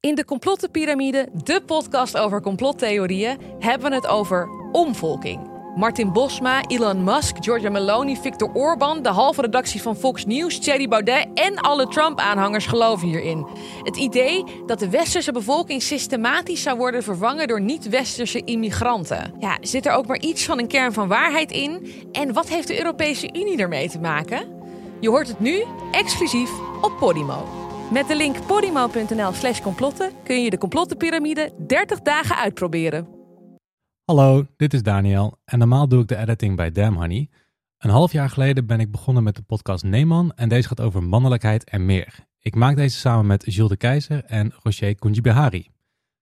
In de Complottenpyramide, de podcast over complottheorieën, hebben we het over omvolking. Martin Bosma, Elon Musk, Giorgia Meloni, Victor Orban, de halve redactie van Fox News, Thierry Baudet en alle Trump-aanhangers geloven hierin. Het idee dat de westerse bevolking systematisch zou worden vervangen door niet-westerse immigranten. Ja, zit er ook maar iets van een kern van waarheid in? En wat heeft de Europese Unie ermee te maken? Je hoort het nu exclusief op Podimo. Met de link podimo.nl slash complotten kun je de complottenpyramide 30 dagen uitproberen. Hallo, dit is Daniel en normaal doe ik de editing bij Damn Honey. Een half jaar geleden ben ik begonnen met de podcast Neeman en deze gaat over mannelijkheid en meer. Ik maak deze samen met Jules de Keizer en Rocher Kunjibehari.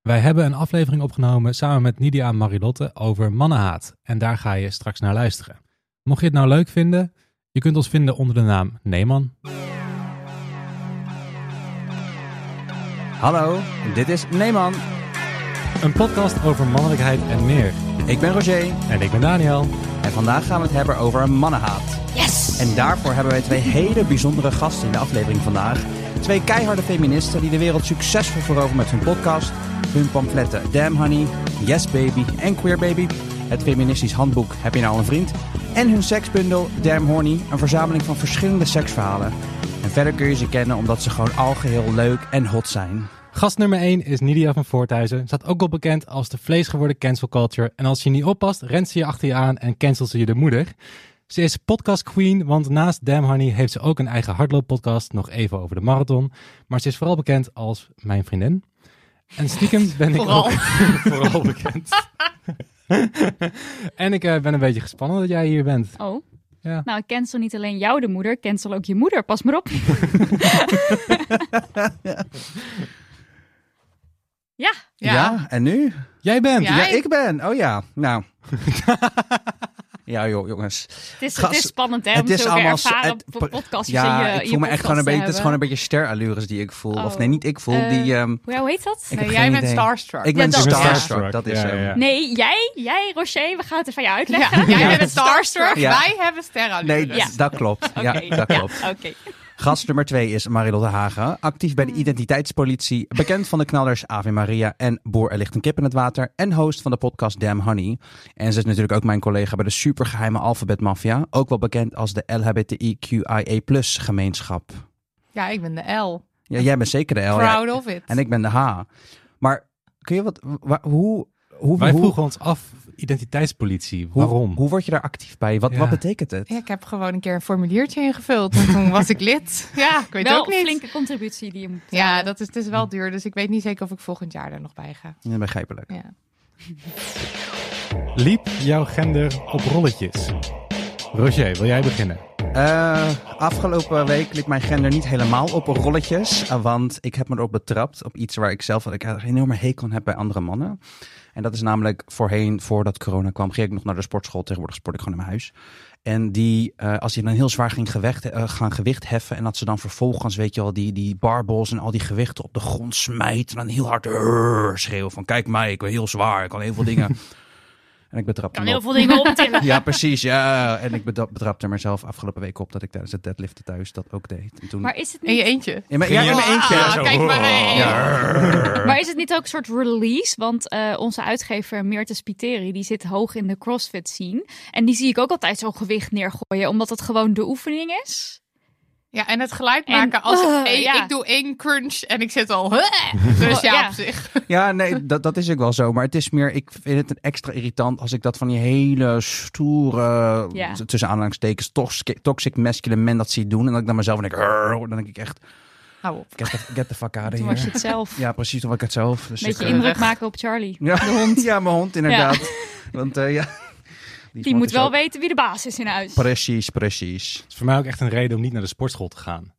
Wij hebben een aflevering opgenomen samen met Nidia Marilotte over mannenhaat en daar ga je straks naar luisteren. Mocht je het nou leuk vinden, je kunt ons vinden onder de naam Neeman. Hallo, dit is Neeman. Een podcast over mannelijkheid en meer. Ik ben Roger En ik ben Daniel. en vandaag gaan we het hebben over mannenhaat. Yes! En daarvoor hebben wij twee hele bijzondere gasten in de aflevering vandaag. Twee keiharde feministen die de wereld succesvol veroveren met hun podcast, hun pamfletten Damn Honey, Yes Baby en Queer Baby. Het feministisch handboek Heb je nou een vriend? En hun seksbundel Damn Horny, een verzameling van verschillende seksverhalen. En verder kun je ze kennen omdat ze gewoon algeheel leuk en hot zijn. Gast nummer 1 is Nidia van Voorthuizen. Staat ook wel bekend als de vleesgeworden cancel culture. En als je niet oppast, rent ze je achter je aan en cancelt ze je de moeder. Ze is podcast queen, want naast Damn Honey heeft ze ook een eigen hardlooppodcast. Nog even over de marathon. Maar ze is vooral bekend als mijn vriendin. En stiekem ben ik Vooral. ook vooral bekend. en ik eh, ben een beetje gespannen dat jij hier bent. Oh, Ja. nou ik cancel niet alleen jou de moeder, cancel ook je moeder. Pas maar op. ja, Ja. en nu? Jij bent. Ja. Ja, ik ben. Oh ja, nou. ja, joh, jongens. het is, Gast- het is spannend hè, het om is allemaal ervaren het- po- podcastjes Ja, in je, ik voel je me echt gewoon een beetje, het is gewoon een beetje sterallures die ik voel. Oh. Of nee, niet ik voel, Eh, die... ehm, Hoe hoe heet dat? ik Nee, heb jij bent idee. starstruck. Ik ben dat- starstruck, dat is Ja, hem. ja. Nee, jij, jij Rocher, we gaan het even van jou Ja, uitleggen. jij bent starstruck. Ja. Wij hebben sterrenallures. Nee, Ja. dat klopt. Ja, dat klopt. Oké. Gast nummer twee is Marilotte Hagen. Actief bij de identiteitspolitie. Bekend van de knallers Ave Maria en Boer er ligt een kip in het water. En host van de podcast Damn Honey. En ze is natuurlijk ook mijn collega bij de supergeheime Alphabet Mafia. Ook wel bekend als de LHBTIQIA gemeenschap. Ja, ik ben de L. Ja, jij bent zeker de L. ja. Proud of it. En ik ben de H. Maar kun je wat... wa- hoe, hoe, Wij hoe, vroegen ons af, identiteitspolitie, hoe, waarom? Hoe word je daar actief bij? Wat, Ja. wat betekent het? Ja, ik heb gewoon een keer een formuliertje ingevuld. En toen was ik lid. Ja, ik weet Wel ook een niet. flinke contributie die je moet Ja, dat is, het is wel duur. Dus ik weet niet zeker of ik volgend jaar er nog bij ga. Ja, begrijpelijk. Ja. Liep jouw gender op rolletjes? Roger, wil jij beginnen? Eh, afgelopen week liep mijn gender niet helemaal op rolletjes. eh, want ik heb me erop betrapt. Op iets waar ik zelf ik een enorme hekel aan heb bij andere mannen. En dat is namelijk voorheen, voordat corona kwam, ging ik nog naar de sportschool. Tegenwoordig sport ik gewoon in mijn huis. En die, eh, als je dan heel zwaar ging gewicht, eh, gaan gewicht heffen. En dat ze dan vervolgens, weet je wel, die, die barbells en al die gewichten op de grond smijten. En dan heel hard "Urgh" schreeuwen van kijk mij, ik ben heel zwaar, ik kan heel veel dingen. En ik betrapte kan heel veel dingen optillen. Ja, precies. Ja. En ik betrapte mezelf afgelopen week op dat ik tijdens het deadliften thuis dat ook deed. En toen... Maar is het In je niet, eentje. in mijn, ja, in mijn eentje. Ah, Zo. kijk maar. hé. Ja. maar is het niet ook een soort release? Want eh, onze uitgever Meerte Spiteri, die zit hoog in de CrossFit scene. En die zie ik ook altijd zo'n gewicht neergooien, omdat het gewoon de oefening is. Ja, en het geluid En- maken als Uh, één- ja. ik doe één crunch en ik zit al. Dus ja, Ja. op zich. Ja, nee, dat, dat is ook wel zo. Maar het is meer, ik vind het extra irritant als ik dat van die hele stoere, Ja. tussen aanhalingstekens, toxic, toxic masculine men dat zie doen. En dat ik dan mezelf denk, dan denk ik echt, Hou op. Get the, get the fuck out of Toen was je here. het zelf. Ja, precies, toen was ik het zelf. Dus Een beetje ik, eh, indruk maken op Charlie. Ja. De hond. Ja, mijn hond inderdaad. Want eh, ja. Die moet wel ook- weten wie de baas is in huis. Precies, precies. Het is voor mij ook echt een reden om niet naar de sportschool te gaan.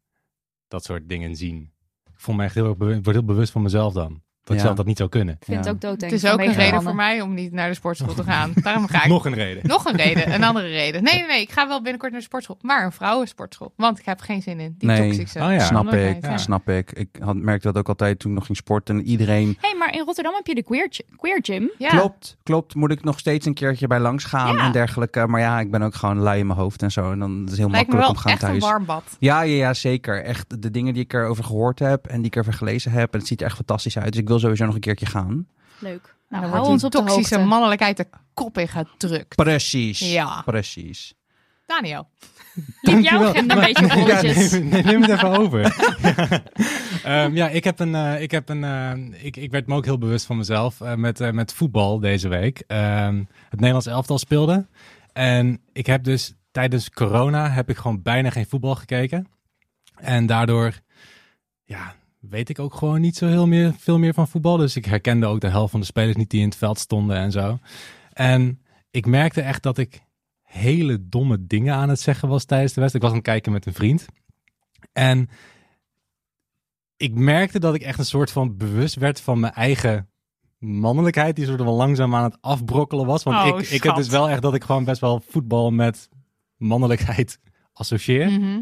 Dat soort dingen zien. Ik voel me echt heel erg word heel bewust van mezelf dan. Dat Ja. zelf dat niet zou kunnen. Ik vind het ook doodeng. Het is ook een reden voor mij om niet naar de sportschool te gaan. Daarom ga ik. Nog een reden. Nog een reden, een andere reden. Nee, nee, nee, ik ga wel binnenkort naar de sportschool. Maar een vrouwensportschool. Want ik heb geen zin in die Nee. toxische Oh ja. Snap ik, Ja. snap ik. Ik had, merkte dat ook altijd toen ik nog ging sporten. En iedereen... Hé, hey, maar in Rotterdam heb je de queer, queer gym. Ja. Klopt, klopt. Moet ik nog steeds een keertje bij langs gaan Ja. en dergelijke. Maar ja, ik ben ook gewoon lui in mijn hoofd en zo. En dan is het heel Lijkt makkelijk om gaan echt een thuis. warm bad. Ja, ja, ja, zeker. Echt de dingen die ik erover gehoord heb en die ik erover gelezen heb. En het ziet er echt fantastisch uit. Dus ik wil sowieso nog een keertje gaan. Leuk. Nou, dan hou ons op de toxische hoogte. mannelijkheid de kop in gedrukt. Precies. Ja. Precies. Daniel. Liep jouw agenda een beetje op Ja, neem, het even over. ja. Ehm, ja, ik heb een. eh, ik, heb een eh, ik, ik werd me ook heel bewust van mezelf eh, met, eh, met voetbal deze week. Ehm, het Nederlands elftal speelde. En ik heb dus tijdens corona heb ik gewoon bijna geen voetbal gekeken. En daardoor, ja, weet ik ook gewoon niet zo heel meer, veel meer van voetbal. Dus ik herkende ook de helft van de spelers niet die in het veld stonden en zo. En ik merkte echt dat ik hele domme dingen aan het zeggen was tijdens de wedstrijd. Ik was aan het kijken met een vriend. En ik merkte dat ik echt een soort van bewust werd van mijn eigen mannelijkheid. Die soort van langzaam aan het afbrokkelen was. Want Oh, ik, ik heb dus wel echt dat ik gewoon best wel voetbal met mannelijkheid associeer. Mhm.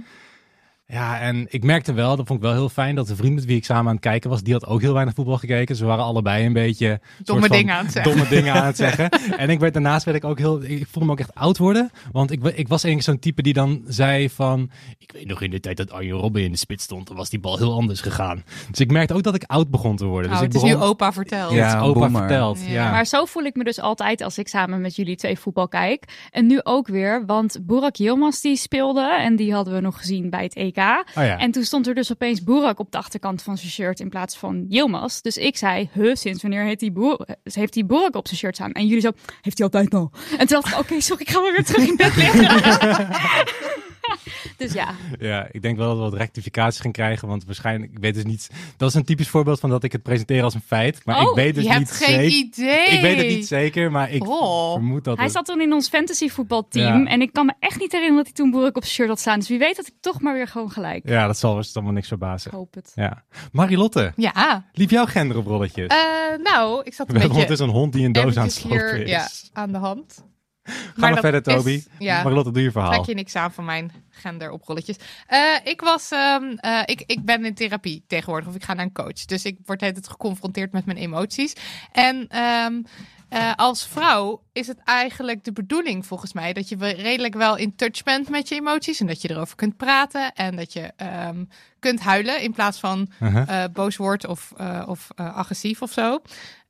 Ja, en ik merkte wel, dat vond ik wel heel fijn, dat de vriend met wie ik samen aan het kijken was, die had ook heel weinig voetbal gekeken. Ze waren allebei een beetje Domme dingen aan het zeggen. domme dingen aan het zeggen. en ik werd daarnaast werd ik ook heel, ik voelde me ook echt oud worden, want ik, ik was eigenlijk zo'n type die dan zei van, ik weet nog in de tijd dat Arjen Robben in de spits stond, dan was die bal heel anders gegaan. Dus ik merkte ook dat ik oud begon te worden. Oh, dus het ik is nu begon, opa verteld. Ja, opa boomer. verteld. Ja. Ja. Maar zo voel ik me dus altijd als ik samen met jullie twee voetbal kijk. En nu ook weer, want Burak Yilmaz die speelde en die hadden we nog gezien bij het EK. Oh ja. En toen stond er dus opeens Burak op de achterkant van zijn shirt in plaats van Yilmaz. Dus ik zei, huh, sinds wanneer heeft die, Boer heeft die Burak op zijn shirt staan? En jullie zo, heeft hij altijd al? En toen dacht ik, oké, sorry, ik ga maar weer terug in bed liggen. dus ja, Ja, ik denk wel dat we wat rectificaties gaan krijgen, want waarschijnlijk, ik weet dus niet, dat is een typisch voorbeeld van dat ik het presenteer als een feit, maar ik Oh, weet dus je niet hebt geen zeker. idee. Ik weet het niet zeker, maar ik Oh. vermoed dat hij het... zat toen in ons fantasy voetbalteam. Ja. En ik kan me echt niet herinneren dat hij toen Burak op zijn shirt had staan. Dus wie weet dat ik toch maar weer gewoon gelijk. Ja, dat zal dus allemaal niks Ik verbazen. hoop het. Ja. Marilotte, Ja. liep jouw gender op rolletjes? Eh, nou, ik zat We een hebben beetje ondertussen een hond die een doos aan het eventjes slopen is. ja, aan de hand. Ga maar verder, is- Toby. ja, Marilotte, doe je verhaal. trek je niks aan van mijn gender op rolletjes. Eh, ik, was, ehm, eh, ik, ik ben in therapie tegenwoordig, of ik ga naar een coach. Dus ik word altijd geconfronteerd met mijn emoties. En ehm, eh, als vrouw is het eigenlijk de bedoeling volgens mij dat je redelijk wel in touch bent met je emoties. En dat je erover kunt praten en dat je ehm, kunt huilen in plaats van Uh-huh. boos wordt of, of agressief of zo.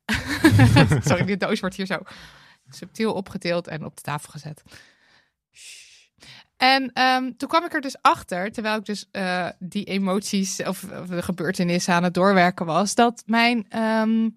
Sorry, die doos wordt hier zo subtiel opgetild en op de tafel gezet. En ehm, toen kwam ik er dus achter, terwijl ik dus eh, die emoties of, of de gebeurtenissen aan het doorwerken was, dat mijn, ehm,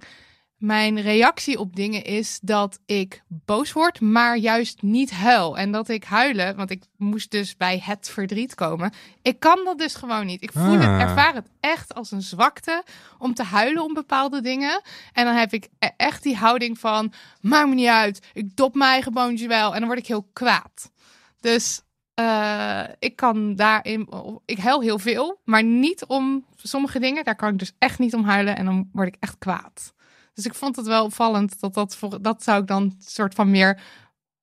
mijn reactie op dingen is dat ik boos word, maar juist niet huil. En dat ik huilen, want ik moest dus bij het verdriet komen. Ik kan dat dus gewoon niet. Ik voel het, Ah. ervaar het echt als een zwakte om te huilen om bepaalde dingen. En dan heb ik e- echt die houding van, maakt me niet uit, ik dop mijn eigen boontje wel. En dan word ik heel kwaad. Dus eh, ik kan daarin, ik huil heel veel, maar niet om sommige dingen. Daar kan ik dus echt niet om huilen en dan word ik echt kwaad. Dus ik vond het wel opvallend dat dat, voor, dat zou ik dan soort van meer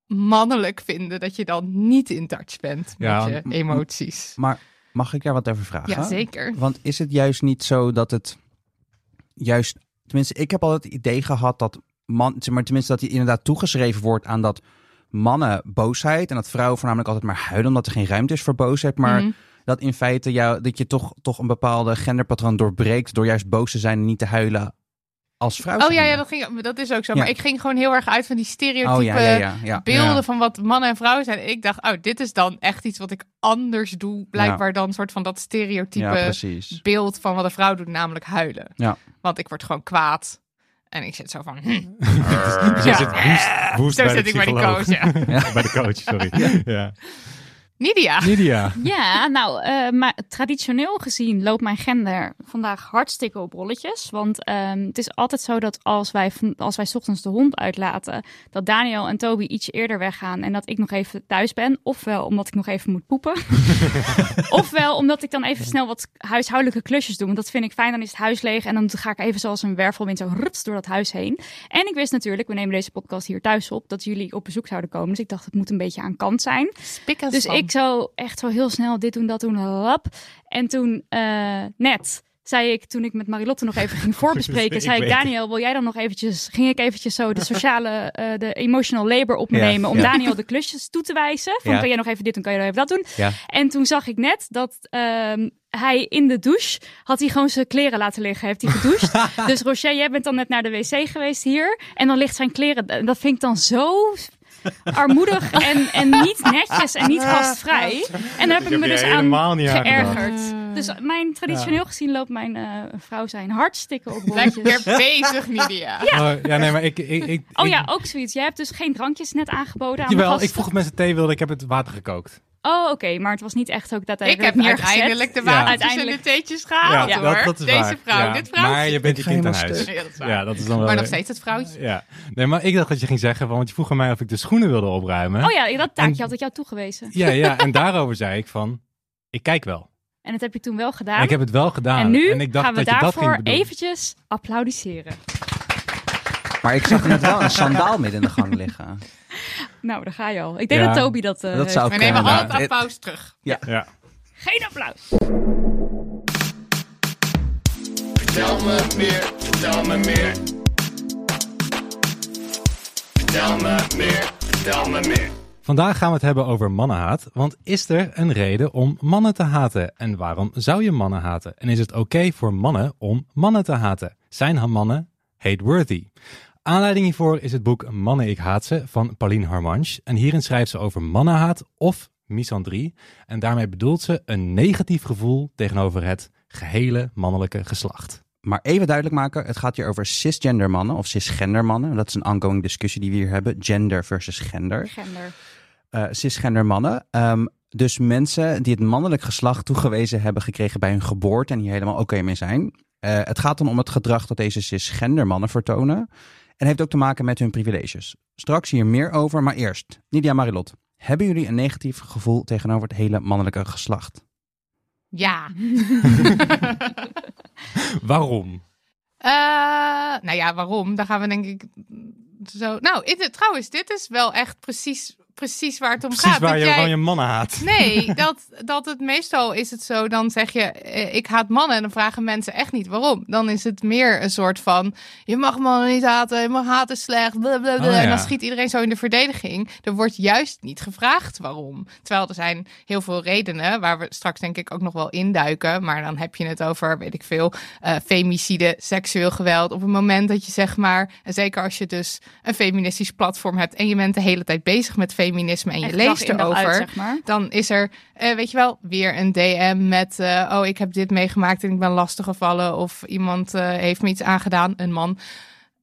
mannelijk vinden. Dat je dan niet in touch bent met je emoties. Maar mag ik er wat over vragen? Ja, zeker. Want is het juist niet zo dat het juist, tenminste, ik heb altijd het idee gehad dat man, maar tenminste dat hij inderdaad toegeschreven wordt aan dat mannen boosheid en dat vrouwen voornamelijk altijd maar huilen omdat er geen ruimte is voor boosheid, maar Mhm. dat in feite jou, dat je toch, toch een bepaalde genderpatroon doorbreekt door juist boos te zijn en niet te huilen als vrouw. Oh ja, ja dat, ging, dat is ook zo. Ja. Maar ik ging gewoon heel erg uit van die stereotype Oh ja, ja, ja, ja. beelden Ja. van wat mannen en vrouwen zijn. Ik dacht, oh, dit is dan echt iets wat ik anders doe. Blijkbaar dan een soort van dat stereotype beeld van wat een vrouw doet, namelijk huilen. Ja. Want ik word gewoon kwaad. En ik zit zo van, hm, Ja. zit woest, woest zo bij de zit ik bij die psycholoog. coach. Ja. Ja. bij de coach, sorry. Ja. Nidia. Nidia. Ja, nou, eh, maar traditioneel gezien loopt mijn gender vandaag hartstikke op rolletjes. Want ehm, het is altijd zo dat als wij, als wij 's ochtends de hond uitlaten, dat Daniel en Toby iets eerder weggaan en dat ik nog even thuis ben. Ofwel omdat ik nog even moet poepen. Ofwel omdat ik dan even snel wat huishoudelijke klusjes doe. Want dat vind ik fijn. Dan is het huis leeg en dan ga ik even zoals een wervelwind zo ruts door dat huis heen. En ik wist natuurlijk, we nemen deze podcast hier thuis op, dat jullie op bezoek zouden komen. Dus ik dacht, het moet een beetje aan kant zijn. Spik en Dus span. Ik zo echt zo heel snel dit doen, dat doen, lap. En toen eh, net zei ik, toen ik met Marilotte nog even ging voorbespreken, zei ik, Daniel, wil jij dan nog eventjes, ging ik eventjes zo de sociale, eh, de emotional labor op me Ja, nemen om ja. Daniel de klusjes toe te wijzen. Van, Ja. kan jij nog even dit doen, kan jij nog even dat doen? En toen zag ik net dat ehm, hij in de douche had hij gewoon zijn kleren laten liggen. Heeft hij gedoucht. dus Rocher, jij bent dan net naar de wc geweest hier. En dan ligt zijn kleren. en Dat vind ik dan zo armoedig en, en niet netjes en niet gastvrij. En daar heb ik, me dus aan niet geërgerd. Dus mijn, traditioneel gezien loopt mijn eh, vrouw zijn hartstikke op rolletjes. Lekker bezig, Nidia. Oh, ja, nee, maar ik... ik, ik Oh ik- ja, ook zoiets. Jij hebt dus geen drankjes net aangeboden aan Jawel, ik vroeg of mensen thee wilden. Ik heb het water gekookt. Oh, oké. Maar het was niet echt ook Ik daadwerkelijk heb neergezet. uiteindelijk de Ja. Uiteindelijk. en de theetjes gehaald Ja, hoor. dat, dat is Deze waar. vrouw, Ja. dit vrouw. Maar je bent je Ik kind aan huis. Ja, dat is waar. Ja, dat is dan wel... Maar nog steeds het vrouwtje. Ja. Nee, maar ik dacht dat je ging zeggen, want je vroeg aan mij of ik de schoenen wilde opruimen. Oh ja, dat taakje En- had ik jou toegewezen. Ja, ja, en daarover zei ik van, ik kijk wel. En dat heb je toen wel gedaan. En ik heb het wel gedaan. en nu ik dacht gaan we dat dat daarvoor eventjes applaudisseren. Maar ik zag net wel een sandaal midden in de gang liggen. Nou, daar ga je al. Ik denk Ja. dat Toby dat, eh, Dat zou We nemen Ja, al het ja. applaus terug. Ja. Geen applaus. Vertel me meer, vertel me meer. Vertel me meer, vertel me meer. Vandaag gaan we het hebben over mannenhaat. Want is er een reden om mannen te haten? En waarom zou je mannen haten? En is het oké voor mannen om mannen te haten? Zijn mannen hate-worthy? Aanleiding hiervoor is het boek Mannen ik haat ze van Pauline Harmanche. En hierin schrijft ze over mannenhaat of misandrie. En daarmee bedoelt ze een negatief gevoel tegenover het gehele mannelijke geslacht. Maar even duidelijk maken, het gaat hier over cisgender mannen of cisgender mannen. Dat is een ongoing discussie die we hier hebben. Gender versus gender. Gender. Eh, cisgender mannen. Ehm, dus mensen die het mannelijk geslacht toegewezen hebben gekregen bij hun geboorte en hier helemaal oké mee zijn. Eh, het gaat dan om het gedrag dat deze cisgender mannen vertonen. En heeft ook te maken met hun privileges. Straks hier meer over, maar eerst, Nidia Marilot. Hebben jullie een negatief gevoel tegenover het hele mannelijke geslacht? Ja. Waarom? Eh, nou ja, waarom? Daar gaan we denk ik zo... Nou, in- trouwens, dit is wel echt precies, precies waar het om Precies gaat. waar Dat je, jij- waarom je mannen haat. Nee, dat, dat het meestal is het zo, dan zeg je, eh, ik haat mannen. En dan vragen mensen echt niet waarom. Dan is het meer een soort van, je mag mannen niet haten, je mag haten slecht. blablabla. Oh, ja. En dan schiet iedereen zo in de verdediging. Er wordt juist niet gevraagd waarom. Terwijl er zijn heel veel redenen, waar we straks denk ik ook nog wel induiken. Maar dan heb je het over, weet ik veel, eh femicide, seksueel geweld. Op het moment dat je zeg maar, en zeker als je dus een feministisch platform hebt en je bent de hele tijd bezig met feminisme en je Echt leest erover, uit, zeg maar. dan is er, eh, weet je wel, weer een DM met, eh, oh, ik heb dit meegemaakt en ik ben lastiggevallen. Of iemand eh, heeft me iets aangedaan, een man.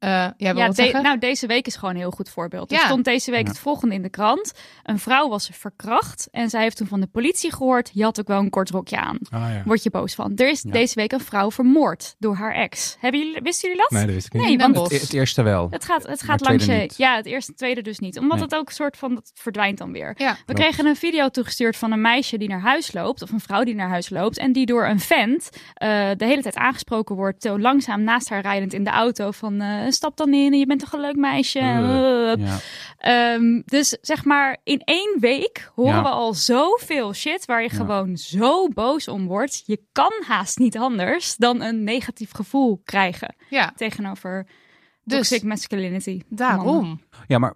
Eh jij wil Ja, wat de- zeggen? nou, deze week is gewoon een heel goed voorbeeld. Er Ja. stond deze week Ja. het volgende in de krant. Een vrouw was verkracht en zij heeft toen van de politie gehoord... je had ook wel een kort rokje aan. Ah, ja. Word je boos van. Er is Ja. deze week een vrouw vermoord door haar ex. Hebben jullie, wisten jullie dat? Nee, dat wist ik niet. Nee, want. Het, het eerste wel. het gaat, het gaat langs tweede je... niet. Ja, het eerste en tweede dus niet. Omdat Nee. het ook een soort van... Dat verdwijnt dan weer. Ja. We Klopt. kregen een video toegestuurd van een meisje die naar huis loopt, of een vrouw die naar huis loopt, en die door een vent eh, de hele tijd aangesproken wordt, zo langzaam naast haar rijdend in de auto van stap dan in, je bent toch een leuk meisje. Uh, Ja. Ehm, dus zeg maar, in één week horen Ja. we al zoveel shit waar je Ja. gewoon zo boos om wordt. Je kan haast niet anders dan een negatief gevoel krijgen ja, tegenover Dus- toxic masculinity. Mannen. daarom. Ja, maar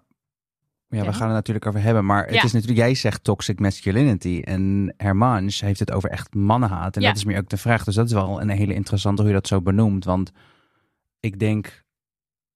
ja, Ja. we gaan het natuurlijk over hebben. Maar het Ja. is natuurlijk, jij zegt toxic masculinity. En Hermans heeft het over echt mannenhaat. En Ja. dat is meer ook de vraag. Dus dat is wel een hele interessante hoe je dat zo benoemt. Want ik denk,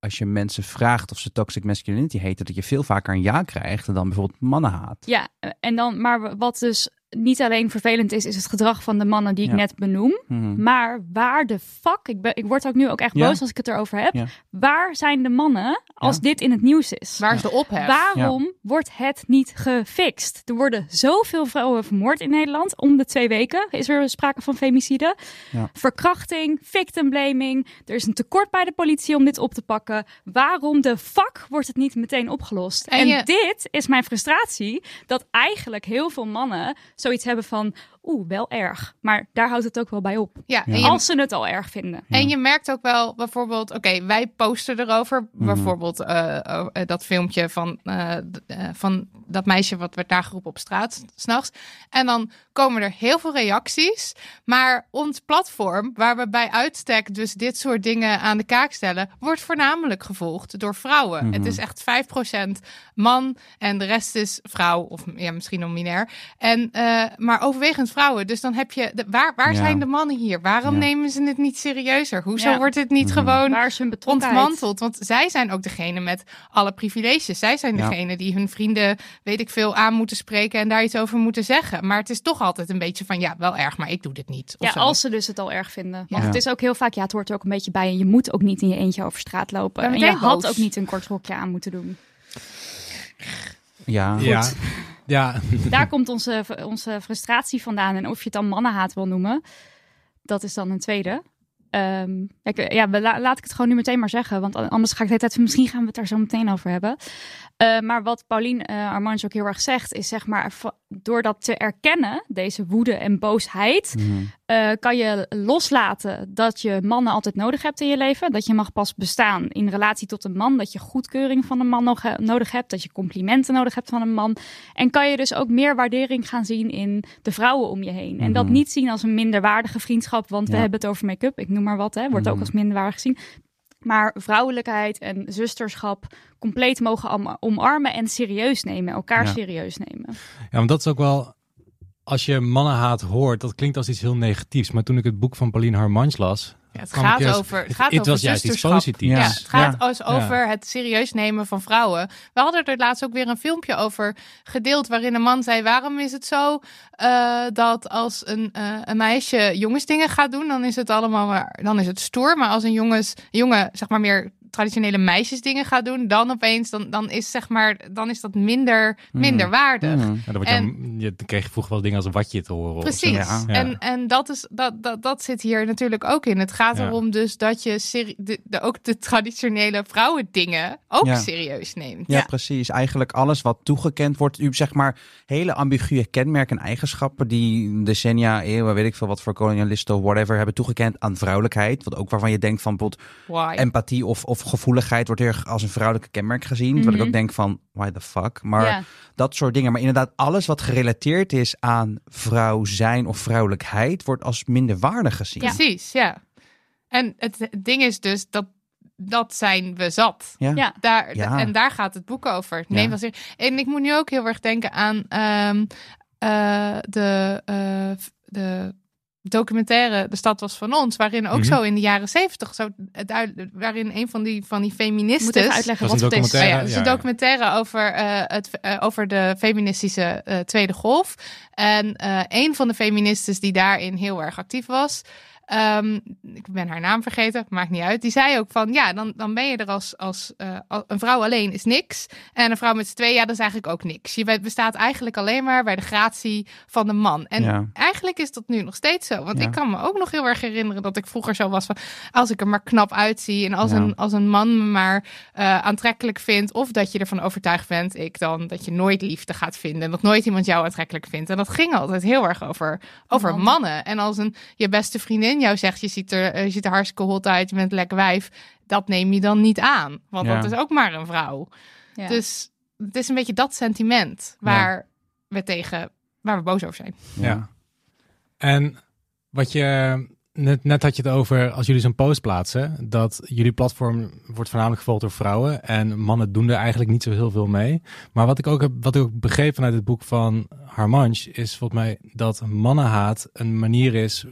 als je mensen vraagt of ze toxic masculinity heten, dat je veel vaker een ja krijgt dan bijvoorbeeld mannenhaat. Ja, en dan, maar wat dus niet alleen vervelend is, is het gedrag van de mannen die ik Ja. net benoem. Mhm. Maar waar de fuck, ik, ben, ik word ook nu ook echt Ja. boos als ik het erover heb. Ja. Waar zijn de mannen als Ja. dit in het nieuws is? Waar is de ophef? Waarom wordt het niet gefixt? Er worden zoveel vrouwen vermoord in Nederland. Om de twee weken is er sprake van femicide. Ja. Verkrachting, victim blaming. Er is een tekort bij de politie om dit op te pakken. Waarom de fuck wordt het niet meteen opgelost? En En, je- dit is mijn frustratie. Dat eigenlijk heel veel mannen zoiets hebben van... Oeh, wel erg. Maar daar houdt het ook wel bij op. Ja, Als ze het al erg vinden. en je merkt ook wel bijvoorbeeld, oké, wij posten erover. Bijvoorbeeld eh, oh, eh, dat filmpje van, eh, van dat meisje wat werd nageroepen op straat s'nachts. En dan komen er heel veel reacties. Maar ons platform, waar we bij uitstek dus dit soort dingen aan de kaak stellen, wordt voornamelijk gevolgd door vrouwen. Mhm. Het is echt 5% man en de rest is vrouw of ja, misschien non-binair. En, eh, maar overwegend vrouwen. Dus dan heb je, de, waar, waar Ja. zijn de mannen hier? Waarom Ja. nemen ze het niet serieuzer? Hoezo Ja. wordt het niet Mhm. gewoon Waar is ontmanteld? Want zij zijn ook degene met alle privileges. Zij zijn Ja. degene die hun vrienden, weet ik veel, aan moeten spreken en daar iets over moeten zeggen. Maar het is toch altijd een beetje van, ja, wel erg, maar ik doe dit niet. Of Ja, zo. als ze dus het al erg vinden. Want Ja. het is ook heel vaak, ja, het hoort er ook een beetje bij. En je moet ook niet in je eentje over straat lopen. En je had ook niet een kort rokje aan moeten doen. Ja. Ja. Ja. Daar komt onze, onze frustratie vandaan. En of je het dan mannenhaat wil noemen, dat is dan een tweede. Ik, ja, la- laat ik het gewoon nu meteen maar zeggen. Want anders ga ik de hele tijd van, misschien gaan we het daar zo meteen over hebben. Eh, maar wat Paulien uh, Armange ook heel erg zegt, is zeg maar, door dat te erkennen, deze woede en boosheid, Mhm. eh, kan je loslaten dat je mannen altijd nodig hebt in je leven. Dat je mag pas bestaan in relatie tot een man. Dat je goedkeuring van een man nog, nodig hebt. Dat je complimenten nodig hebt van een man. En kan je dus ook meer waardering gaan zien in de vrouwen om je heen. En dat Mhm. niet zien als een minderwaardige vriendschap. Want we hebben het over make-up. Ik noem maar wat. Hè. Wordt ook Mhm. als minderwaardig gezien. Maar vrouwelijkheid en zusterschap compleet mogen omarmen en serieus nemen. Elkaar Ja. serieus nemen. Ja, want dat is ook wel. Als je mannenhaat hoort, dat klinkt als iets heel negatiefs. Maar toen ik het boek van Pauline Harmanch las. Ja, het gaat over, het het- gaat het over was juist iets positiefs. Ja, het gaat Ja. als over het serieus nemen van vrouwen. We hadden er laatst ook weer een filmpje over gedeeld waarin een man zei: waarom is het zo eh, dat als een, eh, een meisje jongensdingen gaat doen, dan is het allemaal maar, dan is het stoer. Maar als een jongens, jongen zeg maar meer traditionele meisjesdingen gaat doen, dan opeens dan, dan is zeg maar dan is dat minder minder waardig. Mhm. Ja, dan, En- je, dan kreeg je vroeger wel dingen als een watje te horen. Precies. Ja. En, en dat, is, dat, dat, dat zit hier natuurlijk ook in. Het gaat Ja. erom dus dat je seri- de, de, ook de traditionele vrouwendingen ook Ja. serieus neemt. Ja, precies. Eigenlijk alles wat toegekend wordt. U zeg maar hele ambiguë kenmerken en eigenschappen die decennia, eeuwen, weet ik veel wat voor kolonialisten of whatever hebben toegekend aan vrouwelijkheid. Wat ook waarvan je denkt van bijvoorbeeld Why? empathie of, of gevoeligheid wordt heel erg als een vrouwelijke kenmerk gezien. Wat ik Mhm. ook denk van, why the fuck? Maar Ja. dat soort dingen. Maar inderdaad, alles wat gerelateerd is aan vrouw zijn of vrouwelijkheid wordt als minder waardig gezien. Precies, ja. En het ding is dus dat dat zijn we zat. Ja. Ja. Daar, Ja. En daar gaat het boek over. Nee, Ja. was er, en ik moet nu ook heel erg denken aan ehm, eh, de, eh, de documentaire De Stad Was Van Ons, waarin ook Mhm. zo in de jaren zeventig, zo duidelijk, waarin een van die, van die feministen. uitleggen wat het is. Oh ja, documentaire. het is Ja, een ja. documentaire over, eh, het, eh, over de feministische eh, Tweede Golf. En eh, een van de feministen die daarin heel erg actief was. Ehm, ik ben haar naam vergeten, maakt niet uit. Die zei ook van ja, dan, dan ben je er als, als eh, een vrouw alleen is niks. En een vrouw met z'n twee, ja, dat is eigenlijk ook niks. Je bestaat eigenlijk alleen maar bij de gratie van de man. En Ja. eigenlijk is dat nu nog steeds zo. Want Ja. ik kan me ook nog heel erg herinneren dat ik vroeger zo was van als ik er maar knap uitzie en als, Ja. een, als een man me maar eh, aantrekkelijk vindt, of dat je ervan overtuigd bent, ik dan, dat je nooit liefde gaat vinden en dat nooit iemand jou aantrekkelijk vindt. En dat ging altijd heel erg over, over Mannen. mannen. En als een je beste vriendin jou zegt, je ziet er, eh, je ziet er hartstikke hot uit, je bent een lekker wijf, dat neem je dan niet aan. Want Ja. dat is ook maar een vrouw. Ja. Dus het is een beetje dat sentiment waar we tegen, waar we boos over zijn. Ja. En wat je net, net had je het over als jullie zo'n post plaatsen, dat jullie platform wordt voornamelijk gevolgd door vrouwen en mannen doen er eigenlijk niet zo heel veel mee. Maar wat ik ook heb, wat ik ook begreep vanuit het boek van Harmanch is volgens mij dat mannenhaat een manier is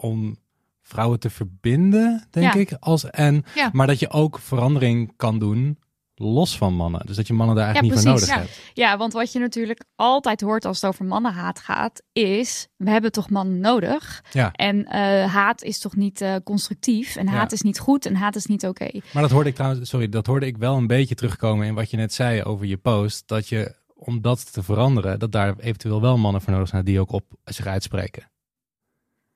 om vrouwen te verbinden, denk Ja. ik. Als, en, Ja. Maar dat je ook verandering kan doen los van mannen. Dus dat je mannen daar Ja, eigenlijk niet voor nodig Ja. hebt. Ja, want wat je natuurlijk altijd hoort als het over mannenhaat gaat, is we hebben toch mannen nodig. Ja. En eh, haat is toch niet eh, constructief en haat is niet goed en haat is niet oké. Maar dat hoorde ik trouwens, sorry, dat hoorde ik wel een beetje terugkomen in wat je net zei over je post. Dat je, om dat te veranderen, dat daar eventueel wel mannen voor nodig zijn die ook op zich uitspreken.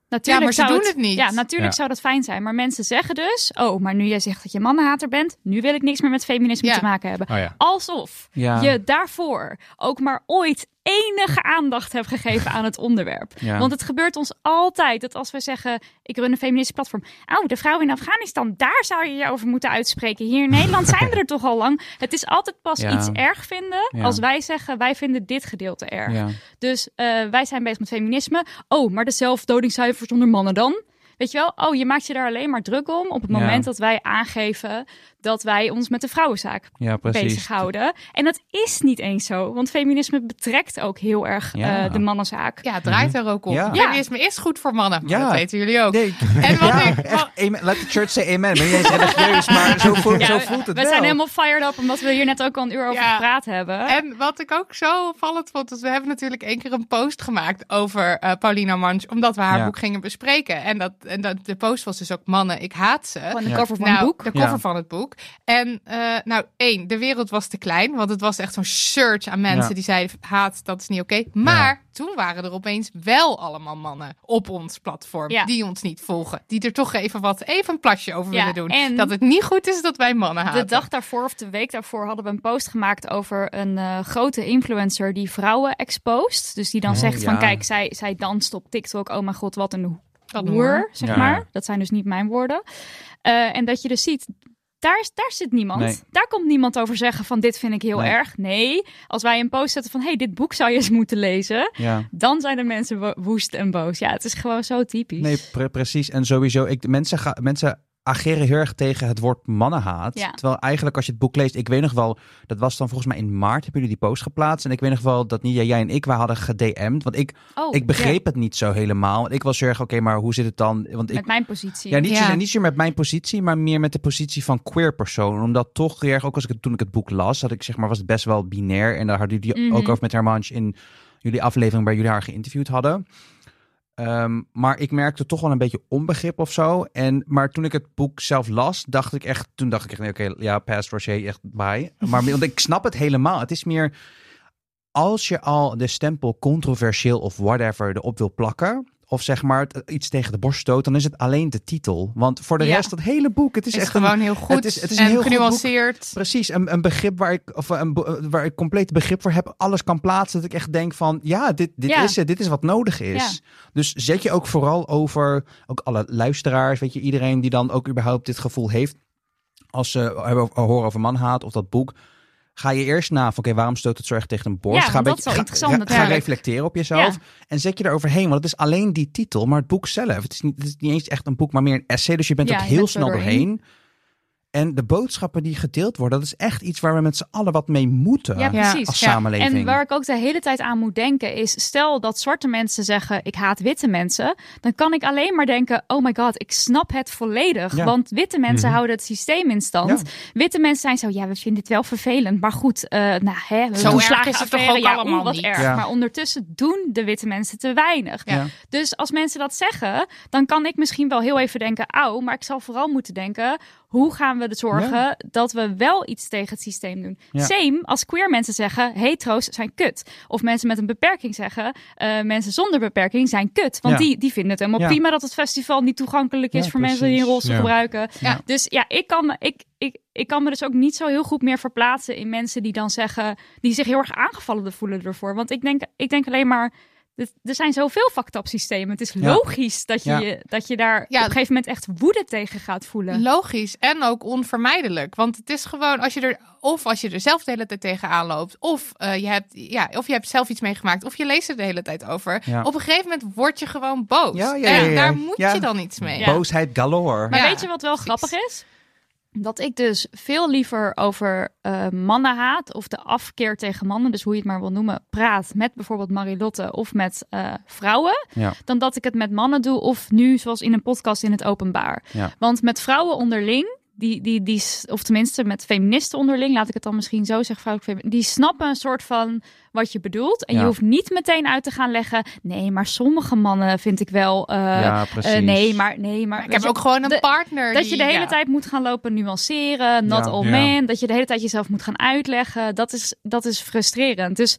Natuurlijk maar ze zou doen het niet. Ja, natuurlijk Ja. zou dat fijn zijn. Maar mensen zeggen dus, oh, maar nu jij zegt dat je mannenhater bent, nu wil ik niks meer met feminisme Ja. te maken hebben. Oh ja. Alsof Ja. je daarvoor ook maar ooit enige aandacht hebt gegeven aan het onderwerp. Ja. Want het gebeurt ons altijd dat als we zeggen, ik run een feministisch platform. Oh, de vrouwen in Afghanistan, daar zou je je over moeten uitspreken. Hier in Nederland zijn we er toch al lang. Het is altijd pas Ja. iets erg vinden Ja. als wij zeggen, wij vinden dit gedeelte erg. Dus eh, wij zijn bezig met feminisme. Oh, maar de zelfdodingscijfers onder mannen dan? Weet je wel? Oh, je maakt je daar alleen maar druk om op het Ja. moment dat wij aangeven dat wij ons met de vrouwenzaak ja, precies. bezighouden. En dat is niet eens zo, want feminisme betrekt ook heel erg Ja. eh, de mannenzaak. Ja, het draait er ook om. Ja. Feminisme is goed voor mannen, dat weten jullie ook. Nee, En wat ja, ik- echt, amen. Let the church say amen. Ben je eens religieus, maar zo voelt, Ja, zo voelt het we wel. zijn helemaal fired up omdat we hier net ook al een uur over Ja. gepraat hebben. En wat ik ook zo opvallend vond, is we hebben natuurlijk één keer een post gemaakt over eh, Paulina Manch, omdat we haar Ja. boek gingen bespreken. En, dat, en dat, de post was dus ook mannen, ik haat ze. Gewoon de Ja. cover van nou, het boek. de cover Ja. van het boek. En eh, nou, één, de wereld was te klein, want het was echt zo'n search aan mensen Ja. die zeiden, haat, dat is niet oké. Maar toen waren er opeens wel allemaal mannen op ons platform, Ja. die ons niet volgen. Die er toch even wat, even een plasje over Ja, willen doen. en- Dat het niet goed is dat wij mannen haten. De dag daarvoor of de week daarvoor hadden we een post gemaakt over een eh, grote influencer die vrouwen expost. Dus die dan Oh, zegt van kijk, zij, zij danst op TikTok. Oh mijn god, wat een hoer, zeg Ja. maar. Dat zijn dus niet mijn woorden. Eh, en dat je dus ziet, daar, daar zit niemand. Nee. Daar komt niemand over zeggen van dit vind ik heel Nee. erg. Nee, als wij een post zetten van hey, dit boek zou je eens moeten lezen. Ja. Dan zijn de mensen wo- woest en boos. Ja, het is gewoon zo typisch. Nee, pre- precies. En sowieso, ik, mensen, ga, mensen ageren heel erg tegen het woord mannenhaat. Ja. Terwijl eigenlijk als je het boek leest, ik weet nog wel, dat was dan volgens mij in maart, hebben jullie die post geplaatst. En ik weet nog wel dat niet jij en ik, wij hadden gedM'd. Want ik, oh, ik begreep het niet zo helemaal. Want ik was heel erg, oké, maar hoe zit het dan? Want ik, met mijn positie. ja, niet, Ja. Zozeer, niet zozeer met mijn positie, maar meer met de positie van queer persoon. Omdat toch heel erg, ook als ik het, toen ik het boek las, had ik zeg maar, was het best wel binair. En daar hadden jullie Mhm. ook over met Hermanch in jullie aflevering waar jullie haar geïnterviewd hadden. Ehm, maar ik merkte toch wel een beetje onbegrip of zo. En, maar toen ik het boek zelf las, dacht ik echt, toen dacht ik echt, nee, oké, ja, past Rocher, echt bye. Maar want ik snap het helemaal. Het is meer, als je al de stempel controversieel of whatever erop wil plakken, of zeg maar het- iets tegen de borst stoot, dan is het alleen de titel. Want voor de Ja. rest, dat hele boek, het is, is, echt gewoon een, heel goed het is- het is een en heel goed boek. genuanceerd. Precies, een, een begrip waar ik, of een, be- waar ik compleet begrip voor heb, alles kan plaatsen. Dat ik echt denk van, ja, dit, dit Ja. is het, dit is wat nodig is. Dus zet je ook vooral over, ook alle luisteraars, weet je, iedereen die dan ook überhaupt dit gevoel heeft, als ze hebben, horen over manhaat of dat boek, ga je eerst na van, oké, waarom stoot het zo erg tegen een borst? Ja, ga, een beetje- ga, ga- reflecteren op jezelf Ja. en zet je eroverheen, want het is alleen die titel, maar het boek zelf, het is niet, het is niet eens echt een boek, maar meer een essay, dus je bent ook heel snel doorheen. doorheen. En de boodschappen die gedeeld worden, dat is echt iets waar we met z'n allen wat mee moeten. Ja, precies. Als Ja. samenleving. En waar ik ook de hele tijd aan moet denken is, stel dat zwarte mensen zeggen, ik haat witte mensen, dan kan ik alleen maar denken, oh my god, ik snap het volledig. Ja. Want witte mensen Mhm. houden het systeem in stand. Witte mensen zijn zo, ja, we vinden het wel vervelend, maar goed, eh nou, hè, Zo erg toeslagenaffaire, is het toch ook ja, allemaal wat niet? erg. Ja. Maar ondertussen doen de witte mensen te weinig. Ja. Dus als mensen dat zeggen, dan kan ik misschien wel heel even denken, auw, maar ik zal vooral moeten denken, hoe gaan we er zorgen dat we wel iets tegen het systeem doen? Ja. Same als queer mensen zeggen, hetero's zijn kut. Of mensen met een beperking zeggen, eh, mensen zonder beperking zijn kut. Want Ja. die, die vinden het helemaal prima dat het festival niet toegankelijk is voor mensen die een rolstoel gebruiken. Dus ja, ik kan, me, ik, ik, ik kan me dus ook niet zo heel goed meer verplaatsen in mensen die dan zeggen, die zich heel erg aangevallen voelen ervoor. Want ik denk, ik denk alleen maar, er zijn zoveel systemen. Het is Ja. logisch dat je, Ja. dat je daar Ja. op een gegeven moment echt woede tegen gaat voelen. Logisch en ook onvermijdelijk. Want het is gewoon als je er, of als je er zelf de hele tijd tegenaan loopt, of, eh, je, hebt, ja, of je hebt zelf iets meegemaakt, of je leest er de hele tijd over. Ja. Op een gegeven moment word je gewoon boos. Ja, ja, en ja, ja. daar moet Ja. je dan iets mee. Ja. Boosheid galore. Maar Ja, weet je wat wel precies. grappig is? Dat ik dus veel liever over eh mannenhaat of de afkeer tegen mannen, dus hoe je het maar wil noemen, praat met bijvoorbeeld Marilotte of met eh, vrouwen, Ja. dan dat ik het met mannen doe of nu zoals in een podcast in het openbaar. Ja. Want met vrouwen onderling die, die, die, of tenminste met feministen onderling, laat ik het dan misschien zo zeggen, vrouwelijke femi- die snappen een soort van wat je bedoelt. En Ja. je hoeft niet meteen uit te gaan leggen, nee, maar sommige mannen vind ik wel, eh, ja, precies. eh, nee, maar, nee, maar. Ik heb je, ook gewoon een de- partner. dat die- je de hele ja. tijd moet gaan lopen nuanceren, not Ja. all Ja. men, dat je de hele tijd jezelf moet gaan uitleggen, dat is, dat is frustrerend. Dus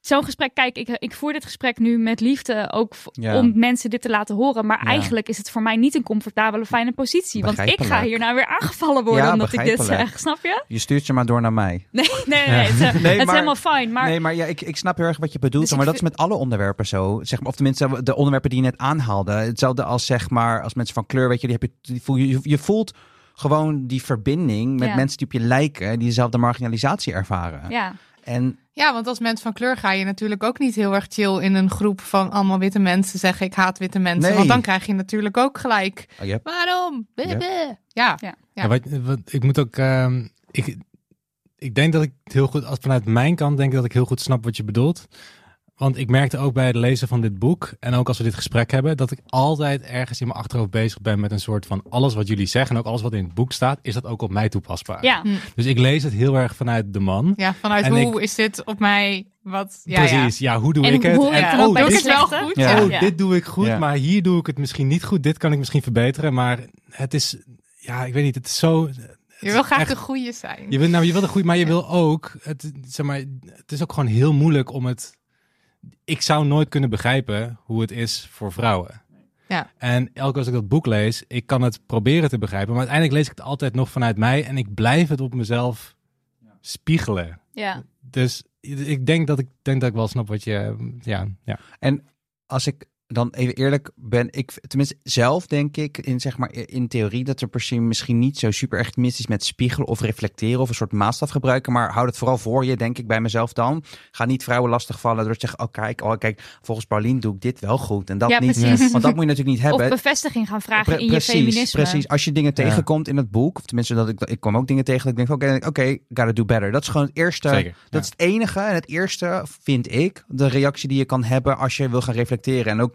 zo'n gesprek, kijk, ik, ik voer dit gesprek nu met liefde ook Ja. om mensen dit te laten horen, maar Ja. eigenlijk is het voor mij niet een comfortabele, fijne positie, want ik ga Begrijpelijk. hier nou weer aangevallen worden Ja, omdat ik dit zeg, snap je? Je stuurt je maar door naar mij. Nee, nee, nee, het, is- Nee, het is maar- helemaal fijn, maar Nee, maar ja, ik, ik snap heel erg wat je bedoelt. Dus maar dat is met alle onderwerpen zo. Zeg maar, of tenminste, de onderwerpen die je net aanhaalde. Hetzelfde als zeg maar, als mensen van kleur, weet je, die heb je, die voel, je, je voelt gewoon die verbinding met mensen die op je lijken, die dezelfde marginalisatie ervaren. ja. En Ja, want als mens van kleur ga je natuurlijk ook niet heel erg chill in een groep van allemaal witte mensen zeggen ik haat witte mensen. Nee. Want dan krijg je natuurlijk ook gelijk. oh, Waarom? Ja. Ja. Ja. Wat, wat, ik moet ook. ehm, ik, ik denk dat ik het heel goed. Als vanuit mijn kant denk ik dat ik heel goed snap wat je bedoelt. Want ik merkte ook bij het lezen van dit boek. En ook als we dit gesprek hebben. Dat ik altijd ergens in mijn achterhoofd bezig ben met een soort van. Alles wat jullie zeggen. En ook alles wat in het boek staat. Is dat ook op mij toepasbaar. ja. Dus ik lees het heel erg vanuit de man. Ja, vanuit En hoe is dit op mij? Wat? Ja, Precies. Ja. hoe doe En ik het? hoe- En Ja. oh, bij doe de ik dit, het wel goed? Ja. Oh, dit doe ik goed. Ja. Maar hier doe ik het misschien niet goed. Dit kan ik misschien verbeteren. Maar het is. Ja, ik weet niet. Het is zo. Je wil graag echt- de goede zijn. Je wil, nou, je wil een goed, maar je wil ook. Het, zeg maar, het is ook gewoon heel moeilijk om het. Ik zou nooit kunnen begrijpen hoe het is voor vrouwen. Ja. En elke keer als ik dat boek lees, ik kan het proberen te begrijpen, maar uiteindelijk lees ik het altijd nog vanuit mij en ik blijf het op mezelf spiegelen. ja. Dus ik denk dat ik denk dat ik wel snap wat je. Ja, ja. En als ik dan even eerlijk ben, ik tenminste zelf denk ik in zeg maar in theorie dat er per se misschien niet zo super erg mis is met spiegelen of reflecteren of een soort maatstaf gebruiken, maar houd het vooral voor je, denk ik bij mezelf dan. Ga niet vrouwen lastigvallen door te zeggen, oh kijk, oh kijk, volgens Paulien doe ik dit wel goed en dat Ja, niet, precies. want dat moet je natuurlijk niet hebben. Of bevestiging gaan vragen Pre- in je feminisme. Precies, als je dingen Ja. tegenkomt in het boek, of tenminste dat ik, ik kwam ook dingen tegen, dat ik denk, oké, oké, gotta do better. Dat is gewoon het eerste, Zeker. dat is het enige en het eerste, vind ik, de reactie die je kan hebben als je wil gaan reflecteren. En ook,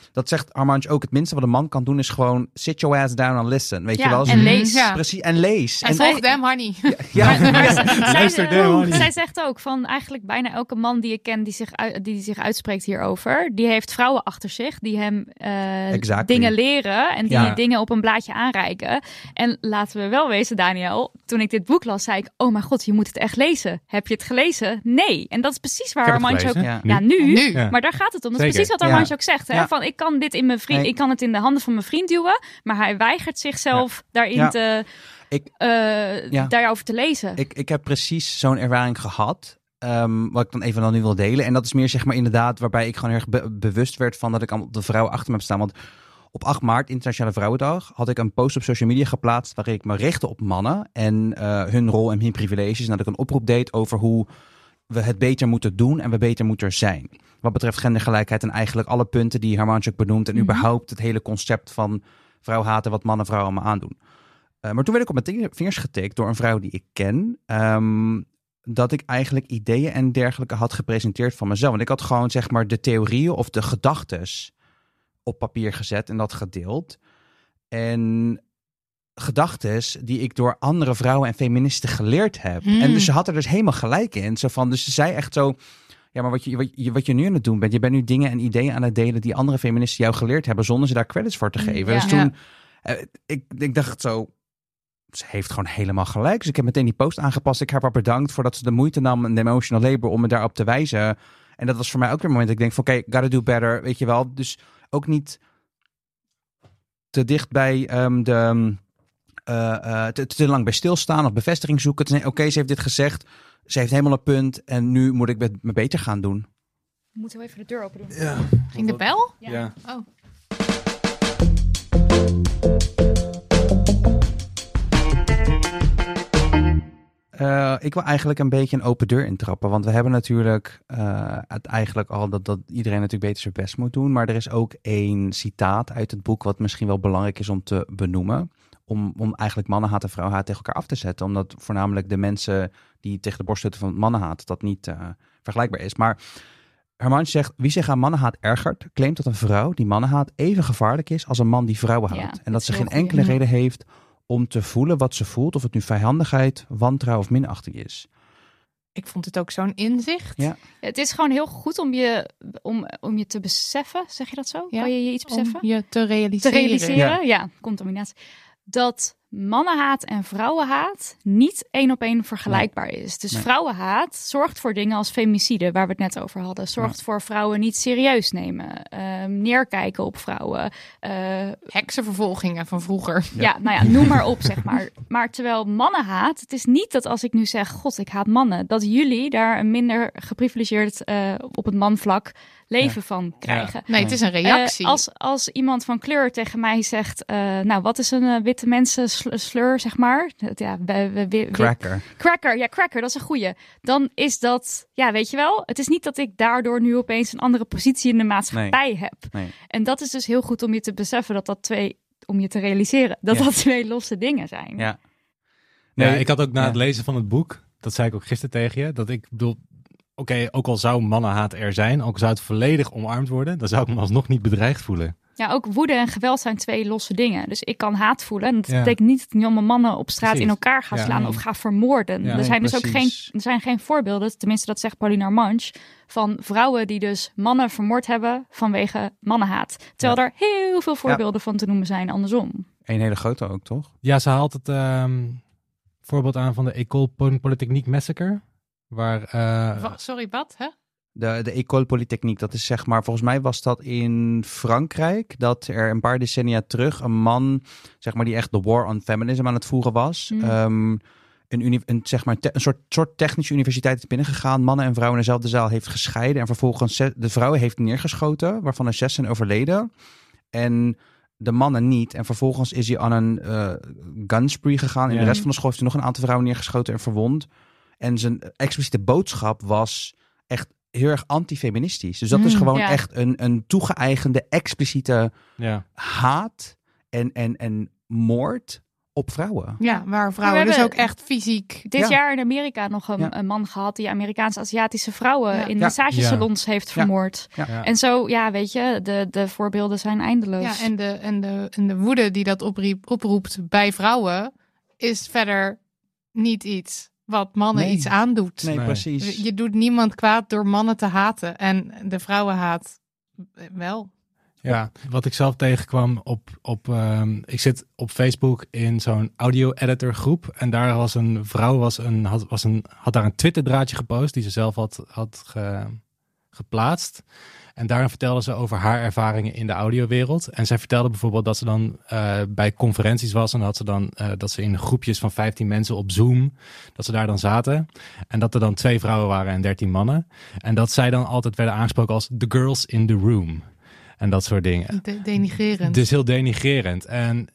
dat zegt Armand ook, het minste wat een man kan doen is gewoon sit your ass down and listen, weet Ja, je wel? en lees. Ja. Precies, en lees. En En, volg Damn Honey. ja, zij- Luister, zij, Damn Honey. zij zegt ook van eigenlijk bijna elke man die ik ken die zich, die zich uitspreekt hierover, die heeft vrouwen achter zich die hem eh, Exactly. dingen leren en die Ja. dingen op een blaadje aanreiken. En laten we wel wezen, Daniel, toen ik dit boek las, zei ik: Oh mijn god, je moet het echt lezen. Heb je het gelezen? Nee. En dat is precies waar Armandje ook. Ja. Ja, nu. Nu. Ja. Maar daar gaat het om. Dat is Zeker. precies wat Ja. Armandje ook zegt. Hè? Ja. Van ik kan dit in mijn vriend, Nee. ik kan het in de handen van mijn vriend duwen, maar hij weigert zichzelf daarin Ja. te, Ik- eh, Ja. daarover te lezen. ik, ik heb precies zo'n ervaring gehad. ehm, wat ik dan even dan nu wil delen. En dat is meer zeg maar inderdaad waarbij ik gewoon erg be- bewust werd van dat ik allemaal de vrouw achter me heb staan. Want op 8 maart, Internationale Vrouwendag, had ik een post op social media geplaatst waarin ik me richtte op mannen en eh, hun rol en hun privileges. En dat ik een oproep deed over hoe we het beter moeten doen en we beter moeten zijn. Wat betreft gendergelijkheid en eigenlijk alle punten die Herman ook benoemt. En Mhm. überhaupt het hele concept van vrouw haten wat mannen vrouwen allemaal aandoen. Eh, maar toen werd ik op mijn vingers getikt door een vrouw die ik ken. ehm, dat ik eigenlijk ideeën en dergelijke had gepresenteerd van mezelf. Want ik had gewoon zeg maar de theorieën of de gedachtes op papier gezet en dat gedeeld. En gedachtes die ik door andere vrouwen en feministen geleerd heb. Hmm. En dus ze had er dus helemaal gelijk in. Zo van, dus ze zei echt zo... Ja, maar wat je, wat, je, wat je nu aan het doen bent, je bent nu dingen en ideeën aan het delen die andere feministen jou geleerd hebben, zonder ze daar credits voor te Mm, geven. ja. Dus toen, eh, ik, ik dacht zo, ze heeft gewoon helemaal gelijk. Dus ik heb meteen die post aangepast. Ik heb haar bedankt voordat ze de moeite nam en de emotional labor om me daarop te wijzen. En dat was voor mij ook weer een moment dat ik denk van, oké, gotta do better, weet je wel. Dus ook niet te dicht bij ehm, de... ehm, eh, eh, te, te lang bij stilstaan of bevestiging zoeken. Oké, ze heeft dit gezegd. Ze heeft helemaal een punt. En nu moet ik het me beter gaan doen. We moeten wel even de deur open doen. Ja. Ging de bel? Ja. Oh. Eh, ik wil eigenlijk een beetje een open deur intrappen. Want we hebben natuurlijk eh, het eigenlijk al dat, dat iedereen natuurlijk beter zijn best moet doen. Maar er is ook één citaat uit het boek wat misschien wel belangrijk is om te benoemen. Om, om eigenlijk mannenhaat en vrouwenhaat tegen elkaar af te zetten. Omdat voornamelijk de mensen die tegen de borst stutten van mannenhaat dat niet eh, vergelijkbaar is. Maar Herman zegt, wie zich aan mannenhaat ergert, claimt dat een vrouw die mannenhaat even gevaarlijk is als een man die vrouwen Ja, houdt. en dat ze geen enkele reden heeft om te voelen wat ze voelt. Of het nu vijandigheid, wantrouwen of minachting is. Ik vond het ook zo'n inzicht. Ja. Het is gewoon heel goed om je, om, om je te beseffen, zeg je dat zo? Ja, Kan je je iets beseffen? Om je te te realiseren. realiseren, ja. contaminatie, dat mannenhaat en vrouwenhaat niet één op één vergelijkbaar is. Dus Nee. vrouwenhaat zorgt voor dingen als femicide, waar we het net over hadden. Zorgt voor vrouwen niet serieus nemen, ehm, neerkijken op vrouwen. eh, Heksenvervolgingen van vroeger. ja. nou ja, noem maar op, zeg maar. Maar terwijl mannenhaat, het is niet dat als ik nu zeg, god, ik haat mannen, dat jullie daar een minder geprivilegeerd eh, op het manvlak leven van krijgen. Nee, het is een reactie. Eh, als, als iemand van kleur tegen mij zegt, nou, wat is een witte mensen slur, zeg maar? Dat, Ja, we, we, we- Cracker. cracker, ja, cracker, dat is een goeie. Dan is dat, ja, weet je wel, het is niet dat ik daardoor nu opeens een andere positie in de maatschappij heb. Nee. En dat is dus heel goed om je te beseffen dat dat twee, om je te realiseren, dat Ja. dat twee losse dingen zijn. Ja. Ja, Nee, ik had ook na ja. het lezen van het boek, dat zei ik ook gisteren tegen je, dat ik bedoel, oké, ook al zou mannenhaat er zijn, ook al zou het volledig omarmd worden, dan zou ik me alsnog niet bedreigd voelen. Ja, ook woede en geweld zijn twee losse dingen. Dus ik kan haat voelen. En dat Ja. betekent niet dat ik allemaal mannen op straat Precies. in elkaar ga Ja. slaan of ga vermoorden. Ja. er Nee, zijn dus ook geen, er zijn geen voorbeelden, tenminste dat zegt Pauline Armange, van vrouwen die dus mannen vermoord hebben vanwege mannenhaat. Terwijl er heel veel voorbeelden van te noemen zijn andersom. Een hele grote ook, toch? Ja, ze haalt het ehm, voorbeeld aan van de École Polytechnique Massacre, waar... eh, Sorry, wat? Hè? De, de École Polytechnique, dat is zeg maar, volgens mij was dat in Frankrijk, dat er een paar decennia terug een man, zeg maar, die echt de war on feminism aan het voeren was, Hmm. ehm, een, uni- een, zeg maar, te- een soort, soort technische universiteit is binnengegaan, mannen en vrouwen in dezelfde zaal heeft gescheiden en vervolgens de vrouwen heeft neergeschoten, waarvan er zes zijn overleden. En de mannen niet. En vervolgens is hij aan een eh gunspree gegaan. In Ja. de rest van de school heeft hij nog een aantal vrouwen neergeschoten en verwond. En zijn expliciete boodschap was echt heel erg antifeministisch. Dus dat is Mm, gewoon ja. echt een, een toegeëigende, expliciete ja. haat en, en, en moord op vrouwen. Ja, waar vrouwen we dus ook echt fysiek... Dit Ja. jaar in Amerika nog een, Ja. een man gehad die Amerikaans-Aziatische vrouwen Ja. in Ja. massagesalons heeft vermoord. Ja. En zo, ja, weet je, de, de voorbeelden zijn eindeloos. Ja, en de, en, de, en de woede die dat opriep, oproept bij vrouwen is verder niet iets wat mannen Nee. iets aandoet. Nee, Nee. precies. Je doet niemand kwaad door mannen te haten. En de vrouwenhaat eh, wel. Ja, wat ik zelf tegenkwam op, op ehm, ik zit op Facebook in zo'n audio-editor groep en daar was een vrouw, was een, had, was een, had daar een Twitter draadje gepost die ze zelf had, had ge- geplaatst. En daarin vertelde ze over haar ervaringen in de audiowereld. En zij vertelde bijvoorbeeld dat ze dan eh, bij conferenties was. En had ze dan eh, dat ze in groepjes van 15 mensen op Zoom, dat ze daar dan zaten. En dat er dan twee vrouwen waren en 13 mannen. En dat zij dan altijd werden aangesproken als the girls in the room. En dat soort dingen. De, denigrerend. Dus heel denigrerend. En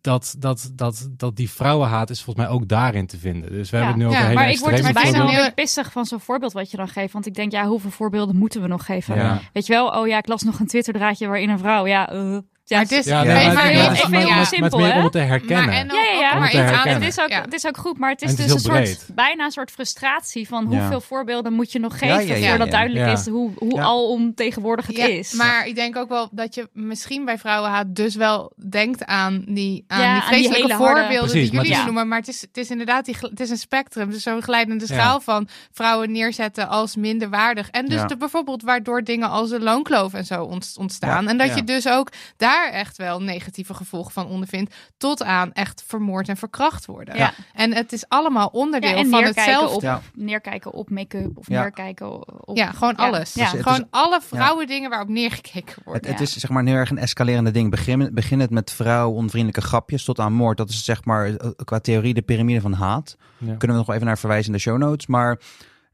dat, dat, dat, dat die vrouwenhaat is volgens mij ook daarin te vinden. Dus we Ja. hebben het nu over Ja, hele maar ik word extreme bijna weer pissig van zo'n voorbeeld wat je dan geeft. Want ik denk, ja, hoeveel voorbeelden moeten we nog geven? Ja. Weet je wel, oh ja, ik las nog een Twitter-draadje waarin een vrouw, ja... eh, ja, het is- Ja, nee, maar het- simpel, hè? om te herkennen. Maar en Ja, ja, maar herkennen. Het is, ook, Ja. het is ook goed, maar het is dus een soort, bijna een soort frustratie van Ja. hoeveel voorbeelden moet je nog Ja, geven ja, ja, voordat ja. duidelijk Ja. is hoe, hoe Ja. alomtegenwoordig het Ja, is. Maar ik denk ook wel dat je misschien bij vrouwenhaat dus wel denkt aan die, aan Ja, die aan die vreselijke voorbeelden Precies, die jullie noemen. Maar het is, het is inderdaad die, het is een spectrum. Dus zo'n glijdende schaal van vrouwen neerzetten als minderwaardig. En dus de, bijvoorbeeld waardoor dingen als een loonkloof en zo ont- ontstaan. En dat je dus ook daar echt wel negatieve gevolgen van ondervindt. Tot aan echt vermoord en verkracht worden. Ja. En het is allemaal onderdeel Ja, en van hetzelfde. op, Ja. neerkijken op make-up of Ja. neerkijken op... Ja, gewoon Ja. alles. Ja. Dus het gewoon is- alle vrouwen dingen waarop neergekeken wordt. Het, het is zeg maar een heel erg een escalerende ding. Begin, begin het met vrouw onvriendelijke grapjes tot aan moord. Dat is zeg maar eh, qua theorie de piramide van haat. Ja. Kunnen we nog wel even naar verwijzen in de show notes. Maar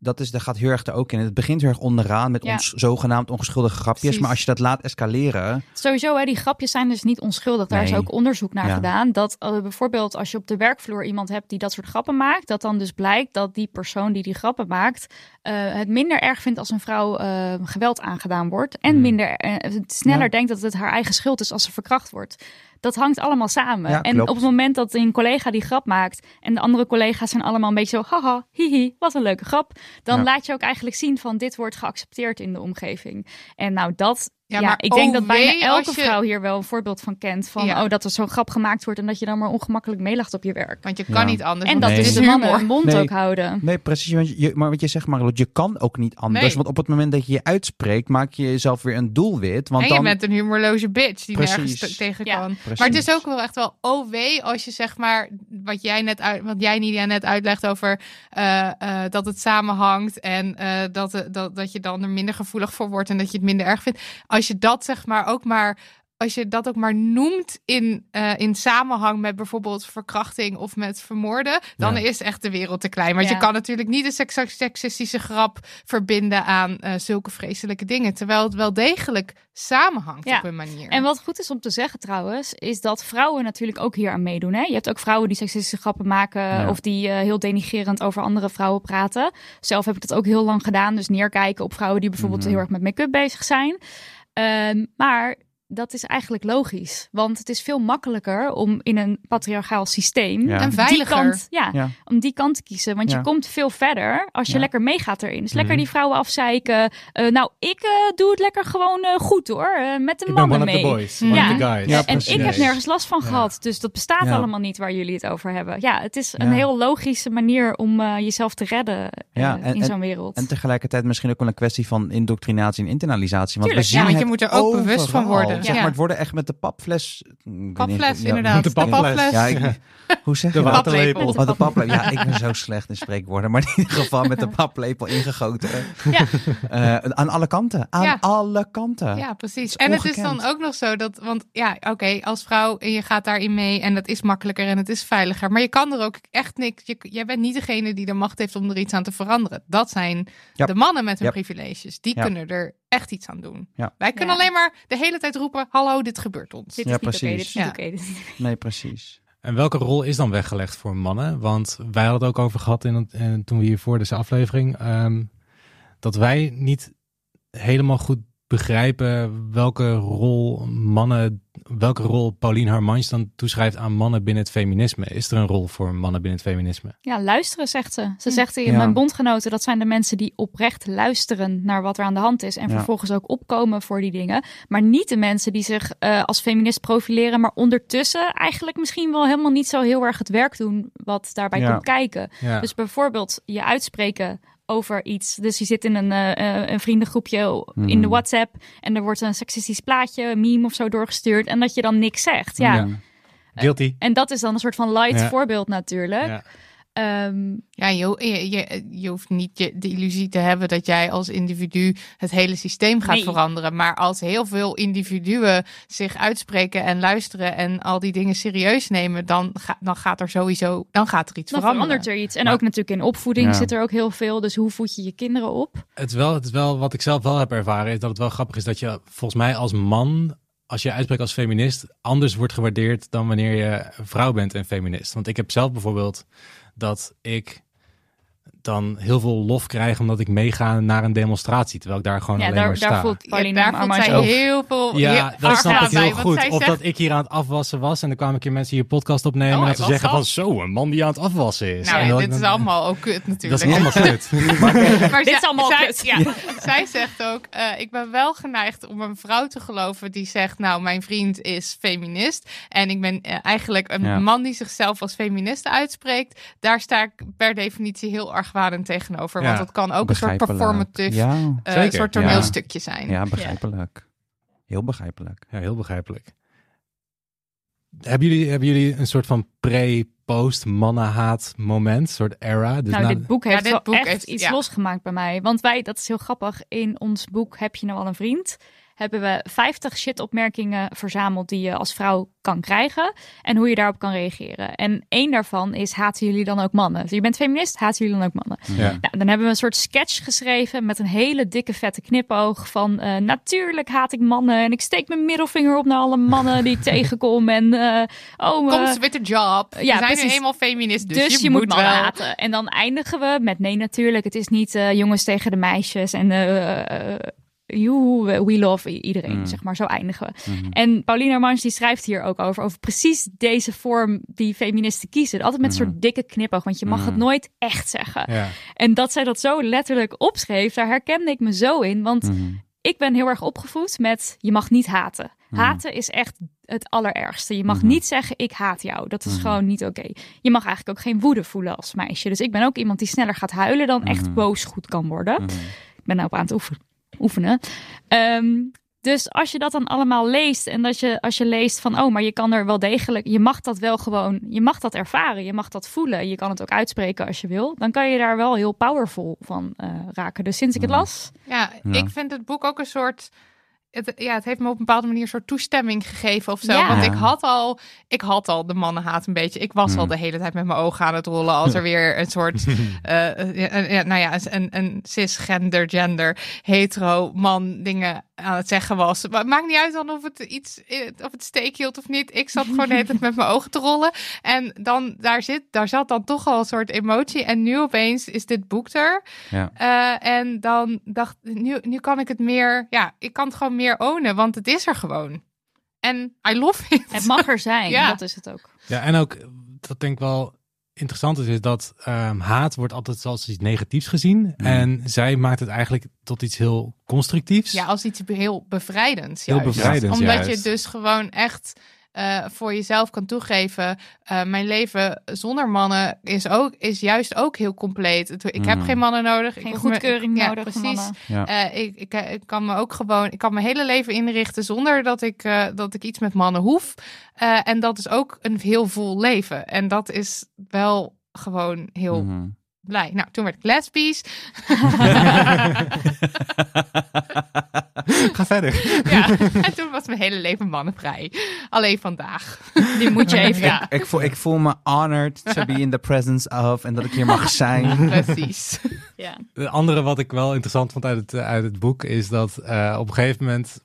dat is, daar gaat heel erg er ook in. Het begint heel erg onderaan met Ja. ons zogenaamd ongeschuldige grapjes. Precies. Maar als je dat laat escaleren. Sowieso, hè, die grapjes zijn dus niet onschuldig. Daar is ook onderzoek naar Ja. gedaan. Dat eh, bijvoorbeeld als je op de werkvloer iemand hebt die dat soort grappen maakt, dat dan dus blijkt dat die persoon die die grappen maakt, eh, het minder erg vindt als een vrouw eh, geweld aangedaan wordt. En Hmm. minder sneller Ja. denkt dat het haar eigen schuld is als ze verkracht wordt. Dat hangt allemaal samen. Ja, en klopt. op het moment dat een collega die grap maakt en de andere collega's zijn allemaal een beetje zo, haha, hihi, wat een leuke grap. Dan Ja. laat je ook eigenlijk zien van dit wordt geaccepteerd in de omgeving. En nou, dat Ja, maar ik denk oh dat bijna wee elke je- vrouw hier wel een voorbeeld van kent. Van Ja. oh, dat er zo'n grap gemaakt wordt en dat je dan maar ongemakkelijk meelacht op je werk. Want je kan Ja. niet anders. En dat Nee. dus is de mannen hun mond Nee. ook houden. Nee, precies. want Je, maar wat je zegt, Marlo, je kan ook niet anders. Nee. Want op het moment dat je je uitspreekt, maak je jezelf weer een doelwit. Want en je dan, bent een humorloze bitch die Precies. nergens te- tegen Ja. kan. Precies. Maar het is ook wel echt wel oh wee als je zeg maar wat jij net uit, wat jij Nidia net uitlegt over eh, eh, dat het samenhangt en eh, dat, dat dat je dan er minder gevoelig voor wordt en dat je het minder erg vindt. Als je dat zeg maar ook maar als je dat ook maar noemt in, eh, in samenhang met bijvoorbeeld verkrachting of met vermoorden, dan Ja. is echt de wereld te klein. Want Ja. je kan natuurlijk niet een seks- seksistische grap verbinden aan eh, zulke vreselijke dingen. Terwijl het wel degelijk samenhangt Ja. op een manier. En wat goed is om te zeggen trouwens, is dat vrouwen natuurlijk ook hier aan meedoen. Hè? Je hebt ook vrouwen die seksistische grappen maken Ja. of die eh, heel denigerend over andere vrouwen praten. Zelf heb ik dat ook heel lang gedaan. Dus neerkijken op vrouwen die bijvoorbeeld Mhm. heel erg met make-up bezig zijn. Ehm, maar dat is eigenlijk logisch. Want het is veel makkelijker om in een patriarchaal systeem Ja. En die kant, ja, Ja. om die kant te kiezen. Want Ja. je komt veel verder als je Ja. lekker meegaat erin. Dus lekker Mhm. die vrouwen afzeiken. Eh, nou, ik eh, doe het lekker gewoon eh, goed hoor. eh, met de Ik ben mannen one of mee. the boys, Ja. one of Ja. the guys. Ja, En ik heb nergens last van Ja. gehad. Dus dat bestaat Ja. allemaal niet waar jullie het over hebben. Ja, het is een Ja. heel logische manier om eh, jezelf te redden Ja, en- in zo'n wereld. En tegelijkertijd misschien ook wel een kwestie van indoctrinatie en internalisatie. Want Tuurlijk, we zien ja, want je moet er ook bewust van overal. Zeg maar, het worden echt met de papfles... niet- Papfles, ja, inderdaad. de De papfles. Ja, ik- hoe zeg De je dat? waterlepel. Oh, de paplepel. Ja, ik ben zo slecht in spreekwoorden. Maar in ieder geval met de paplepel ingegoten. Ja. Eh, aan alle kanten. Aan Ja. alle kanten. Ja, precies. En het is dan ook nog zo dat, want ja, oké, als vrouw en je gaat daarin mee en dat is makkelijker en het is veiliger. Maar je kan er ook echt niks. Je, jij bent niet degene die de macht heeft om er iets aan te veranderen. Dat zijn Ja. de mannen met hun privileges. Die kunnen er echt iets aan doen. Ja. Wij kunnen Ja. alleen maar de hele tijd roepen: hallo, dit gebeurt ons. dit Ja, is niet oké, precies. dit is niet Ja. oké. dit is niet- Nee, precies. En welke rol is dan weggelegd voor mannen? Want wij hadden het ook over gehad in het, in- toen we hier voor deze aflevering. ehm, dat wij niet helemaal goed begrijpen welke rol mannen, welke rol Pauline Harmans dan toeschrijft aan mannen binnen het feminisme. Is er een rol voor mannen binnen het feminisme? Ja, luisteren, zegt ze. Ze Hm. zegt in Ja. mijn bondgenoten, dat zijn de mensen die oprecht luisteren naar wat er aan de hand is. En Ja. vervolgens ook opkomen voor die dingen. Maar niet de mensen die zich eh, als feminist profileren, maar ondertussen eigenlijk misschien wel helemaal niet zo heel erg het werk doen wat daarbij Ja. komt kijken. Ja. Dus bijvoorbeeld je uitspreken over iets. Dus je zit in een, eh, eh, een vriendengroepje in de Mhm. WhatsApp en er wordt een seksistisch plaatje, een meme of zo doorgestuurd en dat je dan niks zegt. Ja. Ja. Guilty. En dat is dan een soort van light Ja. voorbeeld natuurlijk. Ja. Ehm, Ja, je, je, je, je hoeft niet je, de illusie te hebben dat jij als individu het hele systeem gaat Nee. veranderen. Maar als heel veel individuen zich uitspreken en luisteren en al die dingen serieus nemen, dan, ga, dan gaat er sowieso dan gaat er iets Dan veranderen. verandert er iets. En Maar- ook natuurlijk in opvoeding Ja. zit er ook heel veel. Dus hoe voed je je kinderen op? Het wel, het is wel wat ik zelf wel heb ervaren, is dat het wel grappig is dat je volgens mij als man, als je uitspreekt als feminist, anders wordt gewaardeerd dan wanneer je vrouw bent en feminist. Want ik heb zelf bijvoorbeeld dat ik dan heel veel lof krijg omdat ik meega naar een demonstratie, terwijl ik daar gewoon ja, alleen daar, maar sta. daar voelt Ja, Pauline daar voelt zij ook. heel veel Ja, heel dat erg snap ik heel goed. Of zegt- dat ik hier aan het afwassen was en dan kwamen een keer mensen hier podcast opnemen Oh, en ze zeggen van zo, een man die aan het afwassen is. Nou, ja, dit is allemaal ook kut natuurlijk. Dat is helemaal kut. Maar Dit is allemaal zij, kut. Ja, zij zegt ook, eh, ik ben wel geneigd om een vrouw te geloven die zegt, nou, mijn vriend is feminist. En ik ben eh, eigenlijk een Ja. man die zichzelf als feminist uitspreekt. Daar sta ik per definitie heel argwanend tegenover. Ja, Want dat kan ook een soort performative, Ja, eh, Zeker, soort ja. toneelstukje zijn. ja begrijpelijk. Heel begrijpelijk. Ja, heel begrijpelijk. Hebben jullie, hebben jullie een soort van pre-post mannenhaat moment, een soort era? Dus Nou, na- dit boek heeft dit wel boek echt heeft- iets ja. losgemaakt bij mij. Want wij, dat is heel grappig, in ons boek Heb je nou al een vriend? Hebben we 50 shit-opmerkingen verzameld die je als vrouw kan krijgen. En hoe je daarop kan reageren. En één daarvan is, haten jullie dan ook mannen? Dus je bent feminist, haten jullie dan ook mannen? ja. Nou, dan hebben we een soort sketch geschreven met een hele dikke vette knipoog van eh, natuurlijk haat ik mannen en ik steek mijn middelvinger op naar alle mannen die ik tegenkom en eh, oh, Kom eh, ze met de job. We zijn precies. nu eenmaal feminist, dus, dus, je, moet mannen wel. haten. En dan eindigen we met nee natuurlijk, het is niet eh, jongens tegen de meisjes en eh, eh, joehoe, we love iedereen, Mm. zeg maar, zo eindigen we. Mhm. En Pauline Armange die schrijft hier ook over, over precies deze vorm die feministen kiezen. Altijd met een Mhm. soort dikke knipoog, want je mag het Mhm. nooit echt zeggen. Ja. En dat zij dat zo letterlijk opschreef, daar herkende ik me zo in. Want ik ben heel erg opgevoed met je mag niet haten. Haten is echt het allerergste. Je mag niet zeggen ik haat jou. Dat is gewoon niet oké. Je mag eigenlijk ook geen woede voelen als meisje. Dus ik ben ook iemand die sneller gaat huilen dan echt boos goed kan worden. Ik ben nou op aan het oefen- oefenen. Ehm, dus als je dat dan allemaal leest en dat je als je leest van oh, maar je kan er wel degelijk, je mag dat wel gewoon, je mag dat ervaren, je mag dat voelen, je kan het ook uitspreken als je wil, dan kan je daar wel heel powerful van eh, raken. Dus sinds ik het las, Ja, Ja. ik vind het boek ook een soort. Het, ja, het heeft me op een bepaalde manier een soort toestemming gegeven of zo. Ja. Want ik had al, ik had al de mannenhaat een beetje. Ik was al de hele tijd met mijn ogen aan het rollen als er weer een soort, eh, ja, een- ja, nou ja, een, een cisgender, gender, hetero man dingen aan het zeggen was. Maar het maakt niet uit dan of het iets, eh, of het steek hield of niet. Ik zat gewoon de hele tijd met mijn ogen te rollen. En dan, daar zit, daar zat dan toch al een soort emotie. En nu opeens is dit boek er. Ja. Eh, en dan dacht nu, nu kan ik het meer, ja, ik kan het gewoon meer ownen, want het is er gewoon. En I love it. het mag er zijn. Ja. Dat is het ook. Ja, en ook, dat denk ik wel interessant is, is dat ehm, haat wordt altijd als iets negatiefs gezien. En zij maakt het eigenlijk tot iets heel constructiefs. Ja, als iets heel bevrijdends. Heel juist. bevrijdends, Omdat juist. je dus gewoon echt eh, voor jezelf kan toegeven. eh, mijn leven zonder mannen is, ook, is juist ook heel compleet. Het- Ik heb Mm. geen mannen nodig. Geen ik hoef me- goedkeuring ja, nodig van precies. mannen. Ja. Eh, ik, ik, ik kan me ook gewoon, ik kan mijn hele leven inrichten zonder dat ik, eh, dat ik iets met mannen hoef. Eh, en dat is ook een heel vol leven. En dat is wel gewoon heel Mhm. Blij. Nou, toen werd ik lesbisch. Ga verder. Ja. en toen was mijn hele leven mannenvrij. Alleen vandaag. Die moet je even. Ja, Ik, voel, ik voel me honored to be in the presence of en dat ik hier mag zijn. precies. Ja. De andere wat ik wel interessant vond uit het, eh, uit het boek is dat eh, op een gegeven moment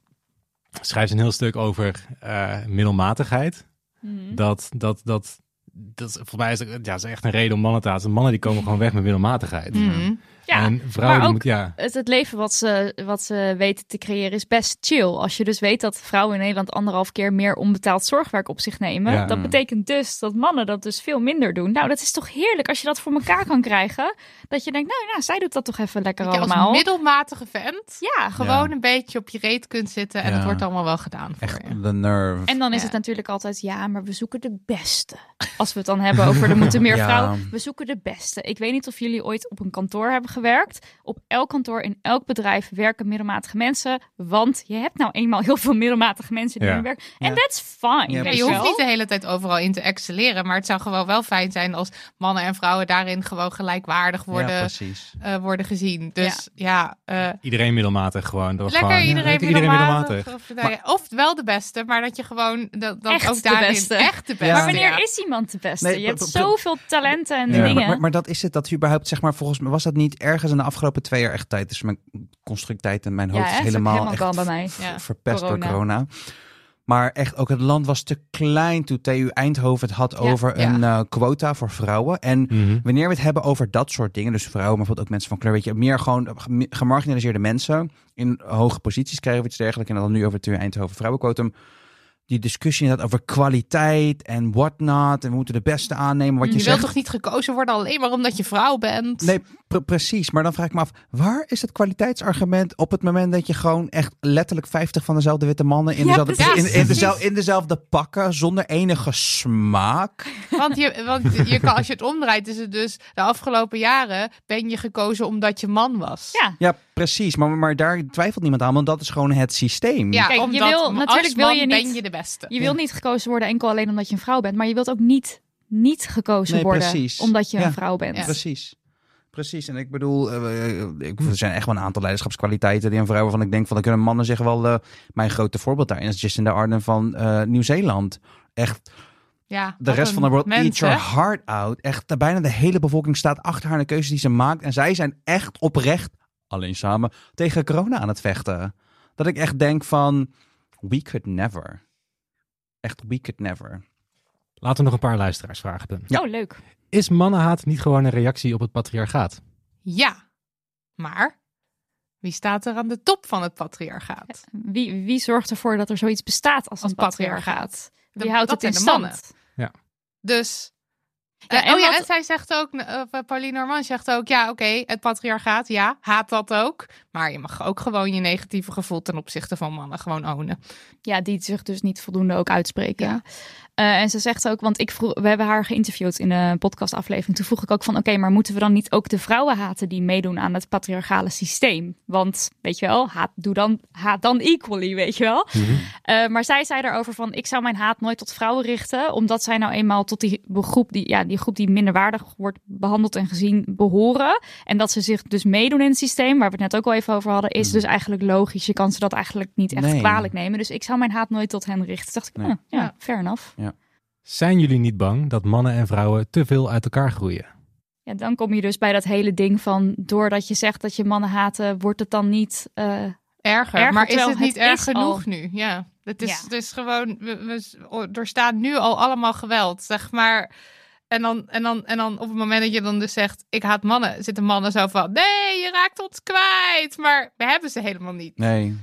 schrijft ze een heel stuk over eh, middelmatigheid. Mhm. Dat, dat, dat, dat is, volgens mij is het ja, is echt een reden om mannen te haten. Mannen die komen gewoon weg met middelmatigheid. Mhm. Ja, en vrouwen maar die ook- moeten, ja, het, het leven wat ze, wat ze weten te creëren is best chill. Als je dus weet dat vrouwen in Nederland anderhalf keer meer onbetaald zorgwerk op zich nemen. Ja. Dat betekent dus dat mannen dat dus veel minder doen. Nou, dat is toch heerlijk als je dat voor elkaar kan krijgen. Dat je denkt, nou ja, zij doet dat toch even lekker Dat je als allemaal. middelmatige vent Ja, gewoon Ja. een beetje op je reet kunt zitten. En Ja. het wordt allemaal wel gedaan voor Echt je. de nerve. En dan is het natuurlijk altijd, ja, maar we zoeken de beste. Als we het dan hebben over, er moeten meer Ja. vrouwen. We zoeken de beste. Ik weet niet of jullie ooit op een kantoor hebben gewerkt. Op elk kantoor, in elk bedrijf werken middelmatige mensen. Want je hebt nou eenmaal heel veel middelmatige mensen die Ja. er werken. En Ja. that's fine. Ja, je hoeft niet de hele tijd overal in te excelleren. Maar het zou gewoon wel fijn zijn als mannen en vrouwen daarin gewoon gelijkwaardig ja, worden, precies. eh, worden gezien. Dus ja, eh, iedereen middelmatig gewoon. Dat lekker gewoon, ja, iedereen, middelmatig. Of, nou ja, of wel de beste, maar dat je gewoon dat, dat Echt ook de daarin beste. echt de beste. Ja. Maar wanneer ja. is iemand de beste? Nee, je hebt zoveel talenten en Ja, dingen. maar, maar, maar dat is het, dat überhaupt, zeg maar, volgens mij was dat niet ergens in de afgelopen twee jaar echt tijd. Dus mijn constructijd en mijn hoofd is helemaal, helemaal echt kan bij mij. Ja. verpest Corona. door corona. Maar echt ook het land was te klein toen TU Eindhoven het had Ja, over ja. een eh, quota voor vrouwen. En Mhm. wanneer we het hebben over dat soort dingen, dus vrouwen, maar bijvoorbeeld ook mensen van kleur, weet je, meer gewoon gem- gemarginaliseerde mensen in hoge posities krijgen of iets dergelijks. En dan nu over TU Eindhoven vrouwenquotum. Die discussie inderdaad over kwaliteit en whatnot. En we moeten de beste aannemen. Wat je, Je zegt. wilt toch niet gekozen worden alleen maar omdat je vrouw bent? Nee, pre- precies. Maar dan vraag ik me af, waar is het kwaliteitsargument op het moment dat je gewoon echt letterlijk 50 van dezelfde witte mannen in, Ja, dezelfde, precies. in, in, dezelfde, in dezelfde pakken zonder enige smaak? Want, je, want je kan, als je het omdraait, is het dus de afgelopen jaren ben je gekozen omdat je man was. Ja, Ja, precies. Maar, maar daar twijfelt niemand aan, want dat is gewoon het systeem. Ja, Kijk, je omdat wil- als natuurlijk wil je man niet- ben je de beste. je wilt niet gekozen worden enkel alleen omdat je een vrouw bent. Maar je wilt ook niet, niet gekozen Nee, worden precies. omdat je Ja. een vrouw bent. Ja. Precies. Precies. En ik bedoel, eh, eh, ik, er zijn echt wel een aantal leiderschapskwaliteiten die een vrouw waarvan ik denk van, dan kunnen mannen zich wel, eh, mijn grote voorbeeld daarin is Jacinda Ardern van eh, Nieuw-Zeeland. Echt Ja, de rest van de world mens, eat your hè? heart out. Echt, bijna de hele bevolking staat achter haar en de keuzes die ze maakt. En zij zijn echt oprecht, alleen samen, tegen corona aan het vechten. Dat ik echt denk van, we could never. Echt, we could never. Laten we nog een paar luisteraarsvragen doen. Ja. Oh, leuk. Is mannenhaat niet gewoon een reactie op het patriarchaat? Ja, maar wie staat er aan de top van het patriarchaat? Wie, wie zorgt ervoor dat er zoiets bestaat als, Als een patriarchaat? Wie houdt dat het in stand? mannen. Dus Eh, en oh ja, wat- en zij zegt ook, uh, Pauline Norman zegt ook, ja, oké, het patriarchaat, ja, haat dat ook. Maar je mag ook gewoon je negatieve gevoel ten opzichte van mannen gewoon ownen. Ja, die zich dus niet voldoende ook uitspreken. Ja. Eh, en ze zegt ook, want ik vroeg, we hebben haar geïnterviewd in een podcastaflevering. Toen vroeg ik ook van, oké, maar moeten we dan niet ook de vrouwen haten die meedoen aan het patriarchale systeem? Want, weet je wel, haat, doe dan, haat dan equally, weet je wel. Eh, maar zij zei daarover van, ik zou mijn haat nooit tot vrouwen richten, omdat zij nou eenmaal tot die groep die, ja, die groep die minderwaardig wordt behandeld en gezien behoren. En dat ze zich dus meedoen in het systeem, waar we het net ook al even over hadden, is dus eigenlijk logisch. Je kan ze dat eigenlijk niet echt Nee. kwalijk nemen. Dus ik zou mijn haat nooit tot hen richten. Dacht ik, Nee. ah, ja, Ja. fair enough. Zijn jullie niet bang dat mannen en vrouwen te veel uit elkaar groeien? Ja, dan kom je dus bij dat hele ding van, doordat je zegt dat je mannen haten, wordt het dan niet... eh, Erger, Erger, maar is het niet het erg genoeg al- nu? Ja, het is, Ja. het is gewoon, we, we doorstaan nu al allemaal geweld, zeg maar. En dan, en, dan, en dan op het moment dat je dan dus zegt, ik haat mannen, zitten mannen zo van, nee, je raakt ons kwijt. Maar we hebben ze helemaal niet. Nee.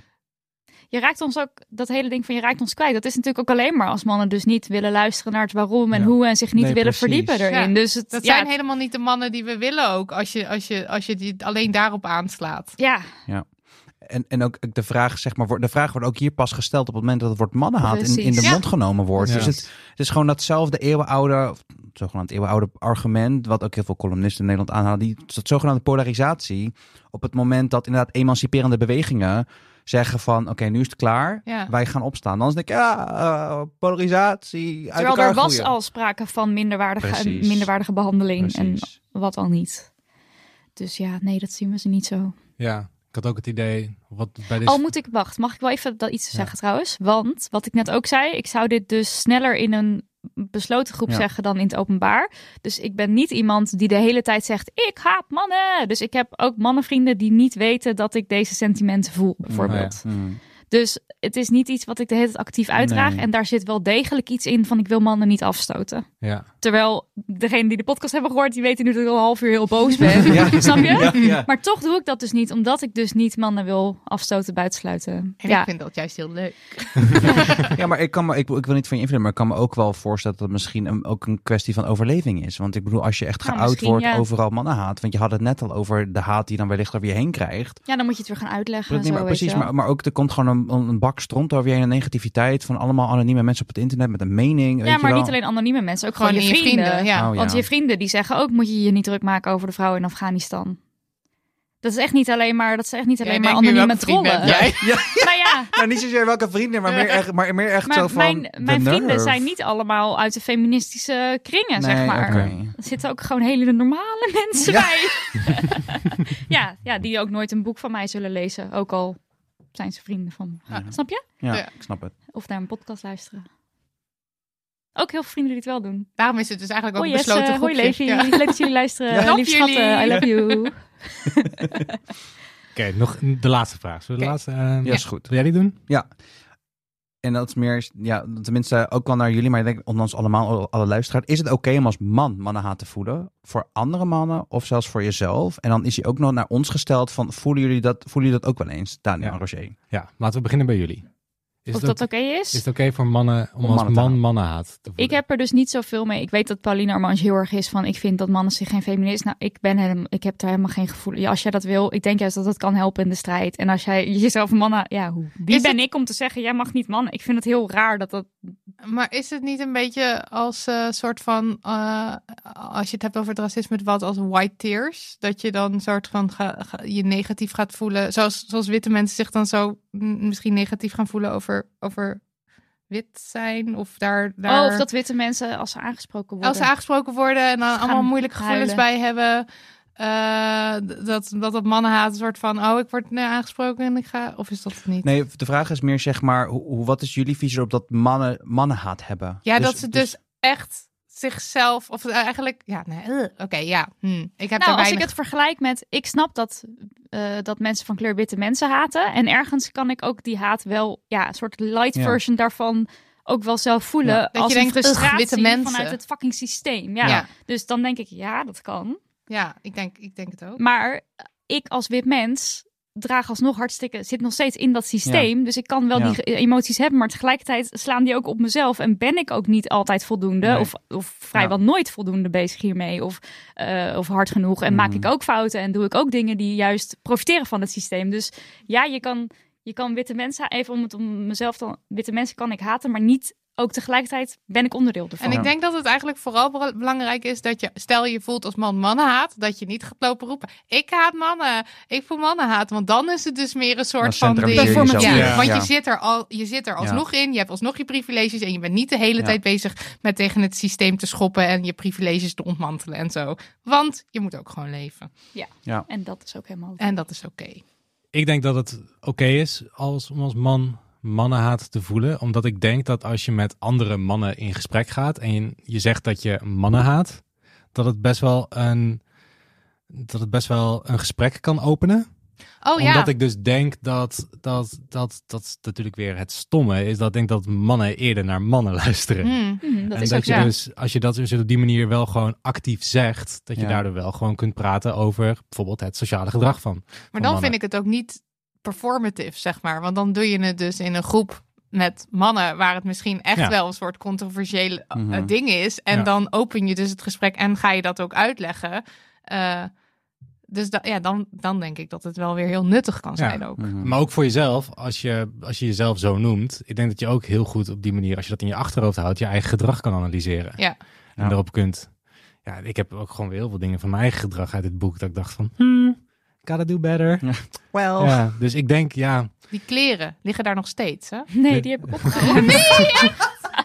je raakt ons ook, dat hele ding van je raakt ons kwijt. Dat is natuurlijk ook alleen maar als mannen dus niet willen luisteren naar het waarom en Ja. hoe en zich niet Nee, willen precies. verdiepen erin. Ja, Dus het, Dat ja, zijn helemaal niet de mannen die we willen ook, als je, als je, als je die alleen daarop aanslaat. ja, En, en ook de vraag, zeg maar, wordt- de vraag wordt ook hier pas gesteld op het moment dat het woord mannenhaat in, in de. Ja. mond genomen wordt. Ja. Dus het, het is gewoon datzelfde eeuwenoude, of zogenaamd eeuwenoude argument, wat ook heel veel columnisten in Nederland aanhalen, die dat zogenaamde polarisatie. Op het moment dat inderdaad emanciperende bewegingen zeggen van, oké, nu is het klaar, Ja. wij gaan opstaan. Dan denk ik, ja, polarisatie, uit terwijl er was groeien. al sprake van minderwaardige, Precies. minderwaardige behandeling Precies. en wat al niet. Dus ja, nee, dat zien we ze niet zo. Ja, ik had ook het idee, wat bij deze... Al moet ik, wacht, mag ik wel even dat iets zeggen trouwens? Want, wat ik net ook zei, ik zou dit dus sneller in een besloten groep Ja. zeggen dan in het openbaar. Dus ik ben niet iemand die de hele tijd zegt, ik haat mannen. Dus ik heb ook mannenvrienden die niet weten dat ik deze sentimenten voel, bijvoorbeeld. Dus het is niet iets wat ik de hele tijd actief uitdraag. Nee. En daar zit wel degelijk iets in van ik wil mannen niet afstoten. Ja, Terwijl degene die de podcast hebben gehoord, die weten nu dat ik al een half uur heel boos ben. Ja. Snap je? Ja, ja. Maar toch doe ik dat dus niet, omdat ik dus niet mannen wil afstoten, buitensluiten. En ja, ik vind dat juist heel leuk. Ja, maar ik, kan me, ik, ik wil niet van je invloeden, maar ik kan me ook wel voorstellen dat het misschien een, ook een kwestie van overleving is. Want ik bedoel, als je echt Nou, geout wordt ja. overal mannenhaat, want je had het net al over de haat die dan wellicht over je heen krijgt. ja, dan moet je het weer gaan uitleggen. Nee, maar precies, maar, maar ook er komt gewoon een, een bak stront over je heen, een negativiteit van allemaal anonieme mensen op het internet met een mening. weet ja, je maar wel. niet alleen anonieme mensen, ook Gewoon je je vrienden. vrienden, ja. Oh, Want ja. je vrienden die zeggen ook, moet je je niet druk maken over de vrouwen in Afghanistan. Dat is echt niet alleen maar, dat is echt niet alleen maar anonieme trollen. jij? Nou ja, Nou, niet zozeer welke vrienden, maar meer echt, maar meer echt zo maar van mijn, mijn vrienden nerve. zijn niet allemaal uit de feministische kringen, zeg maar. Er zitten ook gewoon hele normale mensen Ja. bij. ja, ja, die ook nooit een boek van mij zullen lezen. Ook al zijn ze vrienden van me. Ja. Snap je? Ja, Ja. ik snap het. Of naar een podcast luisteren. Ook heel veel vrienden die het wel doen. Daarom is het dus eigenlijk ook Hoi een Jesse, besloten hoi groepje. Levi. Ja. Leuk dat jullie luisteren. Ja. Jullie. schatten, I love you. oké, nog de laatste vraag. Zullen we de laatste... eh, Ja, is goed. Wil jij die doen? En dat is meer, ja, tenminste ook wel naar jullie, maar ik denk ondanks allemaal, alle luisteraars. Is het oké om als man mannenhaat te voelen voor andere mannen of zelfs voor jezelf? En dan is hij ook nog naar ons gesteld van, voelen jullie dat, voelen jullie dat ook wel eens, Daniel Ja. en Roger? Ja, laten we beginnen bij jullie. Is Of het, dat oké is? is het oké voor mannen om, Om als mannen man mannenhaat te voelen? Ik heb er dus niet zoveel mee. Ik weet dat Pauline Armange heel erg is van... ik vind dat mannen zich geen feminist... Nou, ik, ben helemaal, ik heb daar helemaal geen gevoel... Ja, als jij dat wil, ik denk juist dat het kan helpen in de strijd. En als jij jezelf een mannen... Ja, hoe, wie Is ben het- ik om te zeggen... jij mag niet mannen? Ik vind het heel raar dat dat... Maar is het niet een beetje als eh, soort van, eh, als je het hebt over het racisme, wat als white tears? Dat je dan soort van ga- ga- je negatief gaat voelen, zoals, zoals witte mensen zich dan zo misschien negatief gaan voelen over, over wit zijn of daar, daar Oh, of dat witte mensen als ze aangesproken worden... als ze aangesproken worden en dan allemaal moeilijke gevoelens bij hebben. Eh, dat, dat dat mannenhaat een soort van, oh, ik word nu aangesproken en ik ga, of is dat het niet? Nee, de vraag is meer zeg maar, hoe, hoe- wat is jullie visie op dat mannen mannenhaat hebben? Ja, dat ze dus echt zichzelf, of eigenlijk, ja, nee, eh, oké, ja, hm, ik heb Nou, er als ik weinig... het vergelijk met... Ik snap dat, eh, dat mensen van kleur witte mensen haten. En ergens kan ik ook die haat wel... Ja, een soort light Ja. version daarvan ook wel zelf voelen. Ja. Dat als je een denkt, frustratie witte mensen. vanuit het fucking systeem. Ja. Ja. Dus dan denk ik, ja, dat kan. Ja, ik denk, ik denk het ook. Maar ik als wit mens draag alsnog hartstikke, zit nog steeds in dat systeem. Dus ik kan wel Ja. die emoties hebben, maar tegelijkertijd slaan die ook op mezelf. En ben ik ook niet altijd voldoende, Nee. of, of vrijwel nooit voldoende bezig hiermee, of, eh, of hard genoeg. En maak Mhm. ik ook fouten en doe ik ook dingen die juist profiteren van het systeem. Dus ja, je kan, je kan witte mensen, even om het om mezelf dan, witte mensen kan ik haten, maar niet ook tegelijkertijd ben ik onderdeel ervan. En ik denk dat het eigenlijk vooral bela- belangrijk is dat je, stel je voelt als man mannenhaat, dat je niet gaat lopen roepen, ik haat mannen, ik voel mannenhaat. Want dan is het dus meer een soort van ding. Ja, Ja. want Ja. je zit er al, je zit er alsnog in, je hebt alsnog je privileges en je bent niet de hele Ja. tijd bezig met tegen het systeem te schoppen en je privileges te ontmantelen en zo. Want je moet ook gewoon leven. En dat is ook helemaal oké. En dat is oké. Ik denk dat het oké is als, om als man mannenhaat te voelen. Omdat ik denk dat als je met andere mannen in gesprek gaat en je, je zegt dat je mannen haat, dat het best wel een, dat het best wel een gesprek kan openen. Oh ja. Omdat ik dus denk dat, dat, dat, dat natuurlijk weer het stomme is. Dat ik denk dat mannen eerder naar mannen luisteren. Hmm. Hm, dat en is dat ook je dus, als je dat dus op die manier wel gewoon actief zegt, dat je Ja. daardoor wel gewoon kunt praten over bijvoorbeeld het sociale gedrag van. Maar van dan mannen. vind ik het ook niet performative, zeg maar. Want dan doe je het dus in een groep met mannen waar het misschien echt Ja. wel een soort controversiële eh, Mhm. ding is. En Ja. dan open je dus het gesprek en ga je dat ook uitleggen. Eh, dus da- ja, dan, dan denk ik dat het wel weer heel nuttig kan Ja. zijn ook. Mhm. Maar ook voor jezelf, als je, als je jezelf zo noemt, ik denk dat je ook heel goed op die manier, als je dat in je achterhoofd houdt, je eigen gedrag kan analyseren. Ja. En Ja. daarop kunt. Ja, ik heb ook gewoon weer heel veel dingen van mijn eigen gedrag uit dit boek dat ik dacht van, hmm, gotta do better. Well. Ja, dus ik denk, ja, Die kleren liggen daar nog steeds, hè? Nee, die heb ik opgeruimd.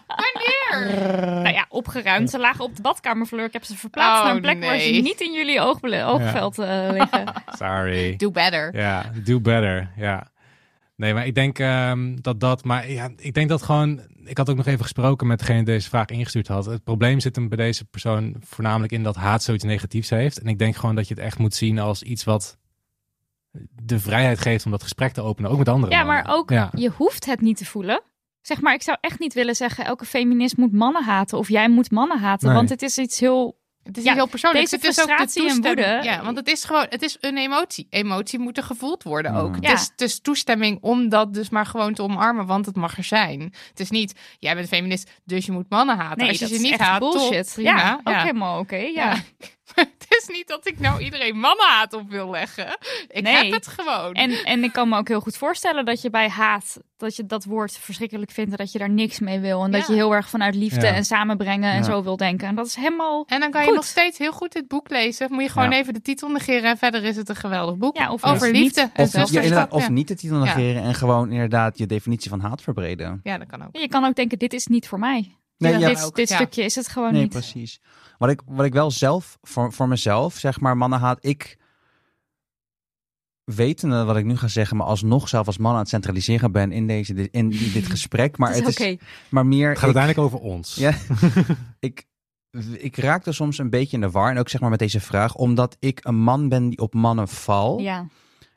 Wanneer? nou ja, opgeruimd. Ze lagen op de badkamervloer. Ik heb ze verplaatst Oh, naar een plek waar ze nee. niet in jullie oogveld eh, liggen. sorry. Do better. Ja, do better. Ja. Nee, maar ik denk ehm, dat dat. Maar ja, ik denk dat gewoon. Ik had ook nog even gesproken met degene die deze vraag ingestuurd had. Het probleem zit hem bij deze persoon voornamelijk in dat haat zoiets negatiefs heeft. En ik denk gewoon dat je het echt moet zien als iets wat de vrijheid geeft om dat gesprek te openen, ook met anderen. Ja, maar ook, Ja. je hoeft het niet te voelen. Zeg maar, ik zou echt niet willen zeggen, elke feminist moet mannen haten. Of jij moet mannen haten. Nee. want het is iets heel... Het is Ja, heel persoonlijk. deze het is ook de frustratie en woede- Ja, want het is gewoon, het is een emotie. Emotie moet er gevoeld worden ook. Mhm. Het, is, het is toestemming om dat dus maar gewoon te omarmen, want het mag er zijn. Het is niet, jij bent feminist, dus je moet mannen haten. Nee, Als je dat ze is niet echt haat, bullshit. top, prima. ja, ook Ja. helemaal oké. ja. Ja. het is niet dat ik nou iedereen mannenhaat op wil leggen. Ik Nee. heb het gewoon. En, en ik kan me ook heel goed voorstellen dat je bij haat, dat je dat woord verschrikkelijk vindt en dat je daar niks mee wil. En dat je heel erg vanuit liefde Ja. en samenbrengen en Ja. zo wil denken. En dat is helemaal... En dan kan je nog steeds heel goed dit boek lezen. Moet je gewoon Ja. even de titel negeren en verder is het een geweldig boek. Ja, of Over niet. liefde en Of, ja, zusterschap. of niet de titel negeren en gewoon inderdaad je definitie van haat verbreden. Ja, dat kan ook. Je kan ook denken, dit is niet voor mij. Nee, dit ja, dit, stukje is het gewoon nee niet. precies. Wat ik, wat ik wel zelf, voor, voor mezelf, zeg maar, mannenhaat, ik wetende wat ik nu ga zeggen, maar alsnog zelf als man aan het centraliseren ben in, deze, in dit gesprek. Maar het het is maar meer... het gaat ik- uiteindelijk over ons. Ja. ik, ik raakte soms een beetje in de war. En ook zeg maar met deze vraag. Omdat ik een man ben die op mannen val. Ja.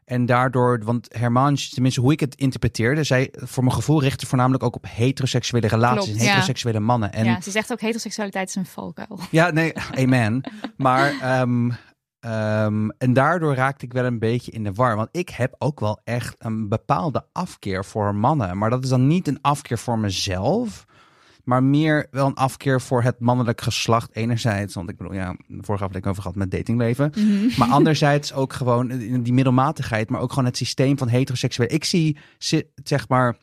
En daardoor, want Herman, tenminste hoe ik het interpreteerde, zij voor mijn gevoel richtte voornamelijk ook op heteroseksuele relaties Klopt, en ja. heteroseksuele mannen. En ja, ze zegt ook heteroseksualiteit is een valkuil. ja, nee, amen. maar, ehm, ehm, en daardoor raakte ik wel een beetje in de war. Want ik heb ook wel echt een bepaalde afkeer voor mannen. Maar dat is dan niet een afkeer voor mezelf. Maar meer wel een afkeer voor het mannelijk geslacht enerzijds. Want ik bedoel, ja, de vorige aflevering over gehad met datingleven. Maar anderzijds ook gewoon die middelmatigheid. Maar ook gewoon het systeem van heteroseksueel. Ik zie, zi- zeg maar...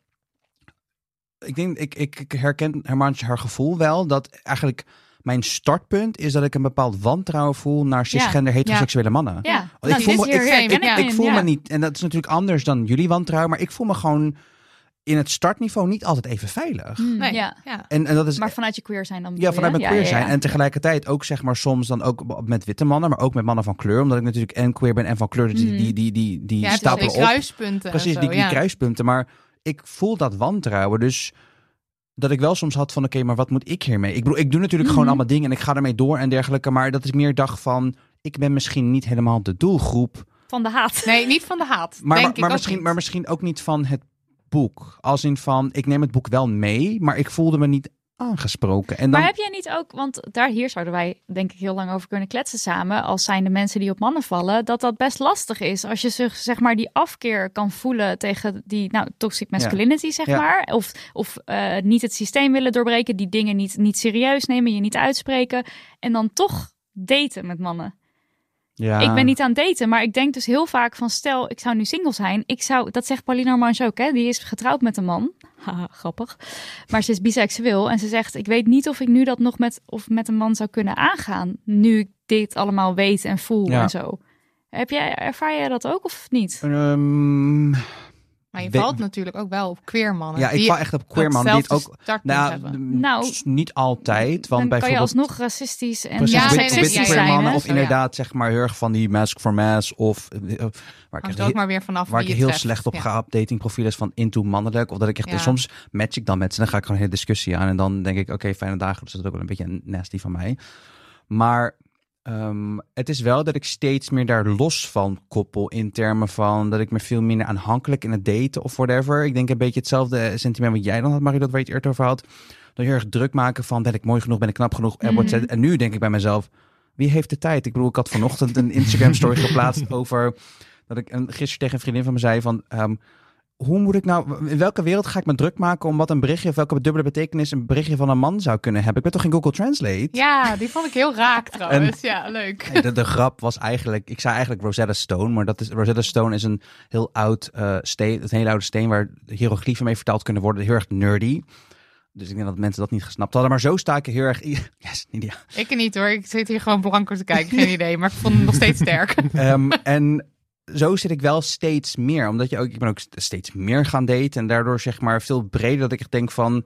Ik denk, ik, ik, herken Hermantje haar gevoel wel. Dat eigenlijk mijn startpunt is dat ik een bepaald wantrouwen voel naar cisgender heteroseksuele mannen. Ja, nou, voel, me, ik, ik, ja. ik voel me niet, en dat is natuurlijk anders dan jullie wantrouwen, maar ik voel me gewoon in het startniveau niet altijd even veilig. Hmm, Nee. ja. ja. En, en dat is Maar vanuit je queer zijn dan ja, vanuit mijn queer zijn. ja. En tegelijkertijd ook zeg maar soms dan ook met witte mannen, maar ook met mannen van kleur. Omdat ik natuurlijk en queer ben en van kleur. Dus die, Mhm. die, die, die, die Ja, is stapelen die op. kruispunten. Precies, die, zo, die ja. kruispunten. Maar ik voel dat wantrouwen. Dus dat ik wel soms had van, oké, maar wat moet ik hiermee? Ik bedoel, ik doe natuurlijk gewoon Mhm. allemaal dingen en ik ga ermee door en dergelijke. Maar dat ik meer dacht van, ik ben misschien niet helemaal de doelgroep. Van de haat. Nee, niet van de haat. Maar, denk maar, ik misschien, niet. maar misschien ook niet van het boek. Als in van, ik neem het boek wel mee, maar ik voelde me niet aangesproken. En dan, Maar heb jij niet ook, want daar hier zouden wij denk ik heel lang over kunnen kletsen samen, als zijn de mensen die op mannen vallen, dat dat best lastig is. Als je zich zeg maar die afkeer kan voelen tegen die nou, toxic masculinity zeg Ja. maar, of, of eh, niet het systeem willen doorbreken, die dingen niet, niet serieus nemen, je niet uitspreken en dan toch daten met mannen. Ja, Ik ben niet aan het daten, maar ik denk dus heel vaak van stel, ik zou nu single zijn. Ik zou, dat zegt Pauline Armange ook, hè? Die is getrouwd met een man. Haha, grappig. Maar ze is biseksueel en ze zegt, ik weet niet of ik nu dat nog met, of met een man zou kunnen aangaan. Nu ik dit allemaal weet en voel Ja. en zo. Heb jij, ervaar jij dat ook of niet? Ehm, Maar je valt natuurlijk ook wel op queer mannen. ja, ik val echt op queer man die het ook... Nou, Nou, niet altijd, want Dan kan je bijvoorbeeld... alsnog racistisch en Precies, Ja, wit, ja, queer mannen of inderdaad zeg maar heel erg van die mask for mass of eh, eh, waar ik ook heel- maar weer vanaf waar ik heel treft. slecht op Ja. ga op datingprofielen is van into mannelijk. Of dat ik echt, Ja. soms match ik dan met ze en dan ga ik gewoon een hele discussie aan. En dan denk ik, oké, fijne dagen. Dus dat is ook wel een beetje nasty van mij. Maar ehm, het is wel dat ik steeds meer daar los van koppel in termen van dat ik me veel minder aanhankelijk in het daten of whatever. Ik denk een beetje hetzelfde sentiment wat jij dan had, Marie, dat waar je het eerder over had. Dat je erg druk maken van ben ik mooi genoeg, ben ik knap genoeg. En, Mhm. en nu denk ik bij mezelf, wie heeft de tijd? Ik bedoel, ik had vanochtend een Instagram story geplaatst over dat ik een, gisteren tegen een vriendin van me zei van... ehm, hoe moet ik nou, in welke wereld ga ik me druk maken om wat een berichtje of welke dubbele betekenis een berichtje van een man zou kunnen hebben? Ik ben toch geen Google Translate? Ja, die vond ik heel raak trouwens. Ja, leuk. De, de grap was eigenlijk, ik zei eigenlijk Rosetta Stone, maar dat is, Rosetta Stone is een heel oud eh, steen, een hele oude steen waar hieroglyphen mee vertaald kunnen worden, heel erg nerdy. Dus ik denk dat mensen dat niet gesnapt hadden, maar zo sta ik er heel erg, yes, Nidia. Ik niet hoor. Ik zit hier gewoon blanco te kijken. Geen idee. Maar ik vond hem nog steeds sterk. Ehm, en zo zit ik wel steeds meer, omdat je ook, ik ben ook steeds meer gaan daten en daardoor zeg maar veel breder dat ik echt denk van,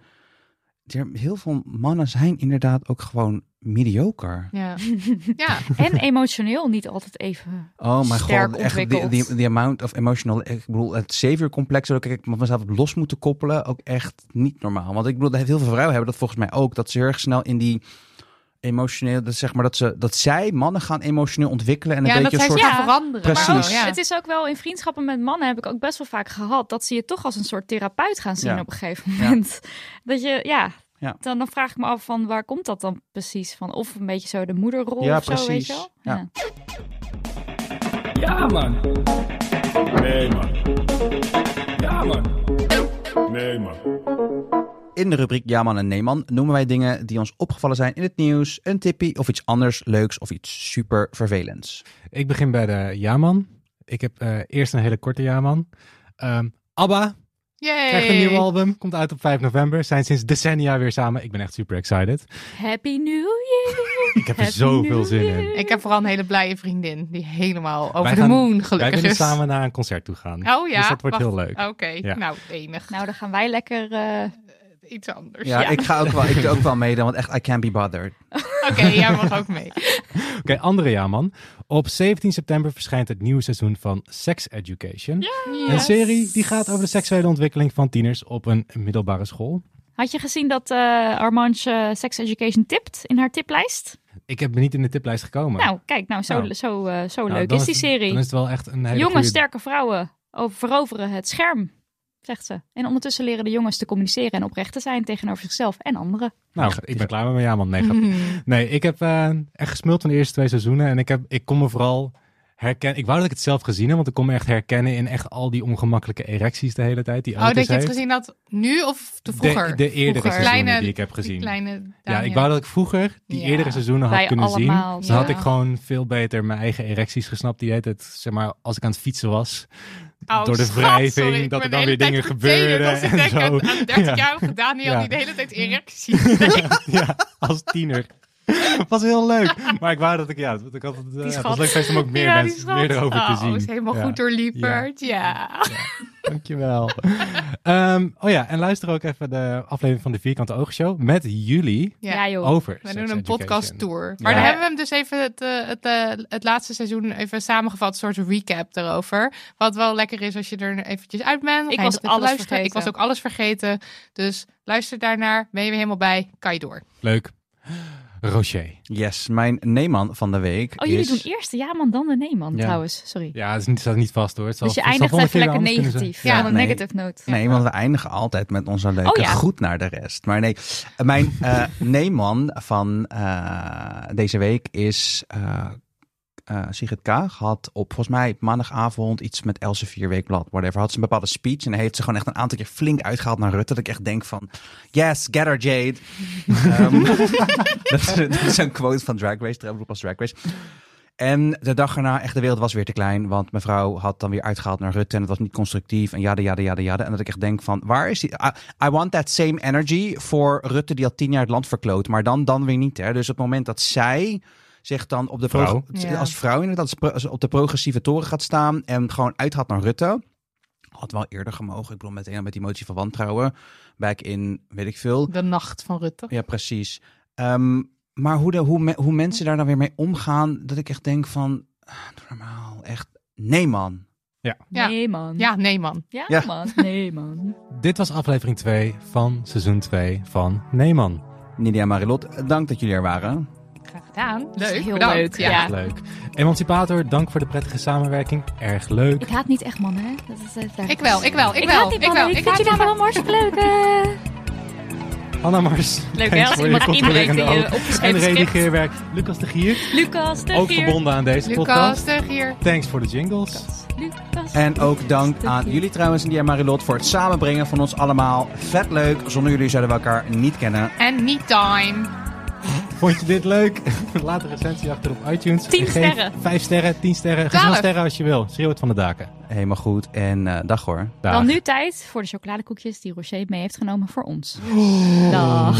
er- heel veel mannen zijn inderdaad ook gewoon mediocre. Ja. ja. En emotioneel niet altijd even. Oh mijn god, echt die, ontwikkeld. die, die amount of emotional, ik bedoel het savior-complex, dat ik mezelf heb los moeten koppelen, ook echt niet normaal. Want ik bedoel, heel veel vrouwen hebben dat volgens mij ook, dat ze heel erg snel in die emotioneel, dat zeg maar dat ze, dat zij mannen gaan emotioneel ontwikkelen en een ja, dat beetje zij een soort... gaan veranderen. Precies. Ook, ja. het is ook wel in vriendschappen met mannen heb ik ook best wel vaak gehad dat ze je toch als een soort therapeut gaan zien Ja. op een gegeven moment. Dat je, ja, Ja. Dan, dan vraag ik me af van waar komt dat dan precies van? Of een beetje zo de moederrol Ja, of zo, weet precies. je wel? Ja. Ja, man. Nee, man. Ja, man. Nee, man. In de rubriek Ja man en Nee man noemen wij dingen die ons opgevallen zijn in het nieuws, een tippie of iets anders leuks of iets super vervelends. Ik begin bij de Jaman. Ik heb eh, eerst een hele korte Jaman. Ehm ABBA Yay. krijgt een nieuw album. Komt uit op 5 november. Zijn sinds decennia weer samen. Ik ben echt super excited. Happy New Year! Ik heb er Happy zoveel zin in. Ik heb vooral een hele blije vriendin die helemaal over Wij de gaan- moon Wij gelukkig is. samen naar een concert toe gaan. Oh ja, Dus dat wordt wacht. heel leuk. Oké, Ja. nou enig. Nou, dan gaan wij lekker... eh, Iets anders. Ja, Ja. ik ga ook wel, ik doe ook wel mee, dan, want echt I can't be bothered. Oké, jij mag ook mee. Oké, andere Jaman. Op 17 september verschijnt het nieuwe seizoen van Sex Education. Een serie die gaat over de seksuele ontwikkeling van tieners op een middelbare school. Had je gezien dat eh Armange eh, Sex Education tipt in haar tiplijst? Ik heb niet in de tiplijst gekomen. Nou, kijk, nou, zo, Nou. zo, eh, zo Nou, leuk is die serie. Dan is het wel echt een hele Jonge, goede- sterke vrouwen over- veroveren het scherm, zegt ze. En ondertussen leren de jongens te communiceren en oprecht te zijn tegenover zichzelf en anderen. Nou, ik ben klaar met mijn Jaman. Nee, grapje. Nee, ik heb eh, echt gesmuld van de eerste twee seizoenen. En ik, heb, ik kon me vooral herkennen. Ik wou dat ik het zelf gezien heb, want ik kon me echt herkennen in echt al die ongemakkelijke erecties de hele tijd. Die Oh, dat je het heeft. gezien had nu of te vroeger? De, de eerdere Vroeger. seizoenen Kleine- die ik heb Die gezien. kleine Ja, ik wou dat ik vroeger die Ja. eerdere seizoenen had kunnen allemaal, zien. Dan had ja. ik gewoon veel beter mijn eigen erecties gesnapt. Die heet het, zeg maar, als ik aan het fietsen was. Oh, door de schat, wrijving, sorry, dat er dan weer dingen vervelend als gebeuren ik en denk zo. aan, aan 30-jarige Daniel die de hele tijd erectie ja, als tiener. was heel leuk. Maar ik wou dat ik, ja, ik had het, eh, het was leuk geweest om ook meer ja, mensen, meer erover oh, te zien. is helemaal Ja. goed doorlieperd. Ja. Dankjewel. Ehm, oh ja, en luister ook even de aflevering van de Vierkante Oogshow met jullie Ja, joh. over We doen een podcast tour. Maar dan hebben we hem dus even het, eh, het, eh, het laatste seizoen even samengevat, een soort recap erover. Wat wel lekker is als je er eventjes uit bent. Ik was dat alles luisteren. vergeten. Ik was ook alles vergeten. Dus luister daarnaar. Ben je weer helemaal bij? Kan je door. Leuk. Rocher. Yes, mijn neeman van de week Oh, jullie is... doen eerst de ja-man, dan de nee-man Ja. trouwens. Sorry. Ja, het is niet, staat niet vast hoor. Het zal- dus je eindigt even lekker negatief. Ja, Ja, een nee. negative note. Nee, want we eindigen altijd met onze leuke Oh ja. goed naar de rest. Maar nee, mijn eh neeman van eh, deze week is eh eh Sigrid Kaag. Had op volgens mij maandagavond iets met Elsevier Weekblad, whatever. Had ze een bepaalde speech en dan heeft ze gewoon echt een aantal keer flink uitgehaald naar Rutte. Dat ik echt denk van, yes, get her Jade. Ehm, dat, is, dat is een quote van Drag Race, RuPaul's Drag Race. En de dag erna, echt de wereld was weer te klein. Want mevrouw had dan weer uitgehaald naar Rutte. En het was niet constructief. En jada, jada, jada, jada. En dat ik echt denk van, waar is die? I, I want that same energy voor Rutte die al tien jaar het land verkloot. Maar dan, dan weer niet. Hè? Dus op het moment dat zij zich dan op de pro- Vrouw. Ja. als vrouw inderdaad als op de progressieve toren gaat staan. En gewoon uithaalt naar Rutte. Had wel eerder gemogen. Ik bedoel meteen met die motie van wantrouwen. Back in, weet ik veel. De nacht van Rutte. Ja, precies. Ehm, maar hoe, de, hoe, me- hoe mensen daar dan weer mee omgaan, dat ik echt denk van, ah, normaal, echt, nee man. Ja. Nee, man. Ja, nee man. Ja, Ja. man. Nee, man. Dit was aflevering 2 van seizoen 2 van Neeman. Nidia Marilot, dank dat jullie er waren. Graag gedaan. Leuk. heel bedankt. leuk, Ja. ja. Leuk. Emancipator, dank voor de prettige samenwerking. Erg leuk. Ik haat niet echt mannen, hè? Dat is, eh, Ik wel, ik wel, ik, Ik wel. haat niet ik mannen. wel. Ik, Ik vind haat jullie hartstikke leuk. eh. Anna Mars. Leuk hè, thanks als voor iemand je inbreekt in controlerende je oog. En redigeerwerk. Lucas de Gier. Lucas, de Ook Gier. verbonden aan deze Lucas, podcast. terug hier. Thanks voor de jingles. Lucas. En ook dank de aan Gier. jullie trouwens, Nidia Marilot, voor het samenbrengen van ons allemaal. Vet leuk, zonder jullie zouden we elkaar niet kennen. En niet time. Vond je dit leuk? Laat een recensie achter op iTunes. Tien En geef sterren. Vijf sterren, tien sterren. Zoveel Twaalf. sterren als je wil. Schreeuw het van de daken. Helemaal goed en eh, dag hoor. Dag. Dan nu tijd voor de chocoladekoekjes die Rocher mee heeft genomen voor ons. Dag.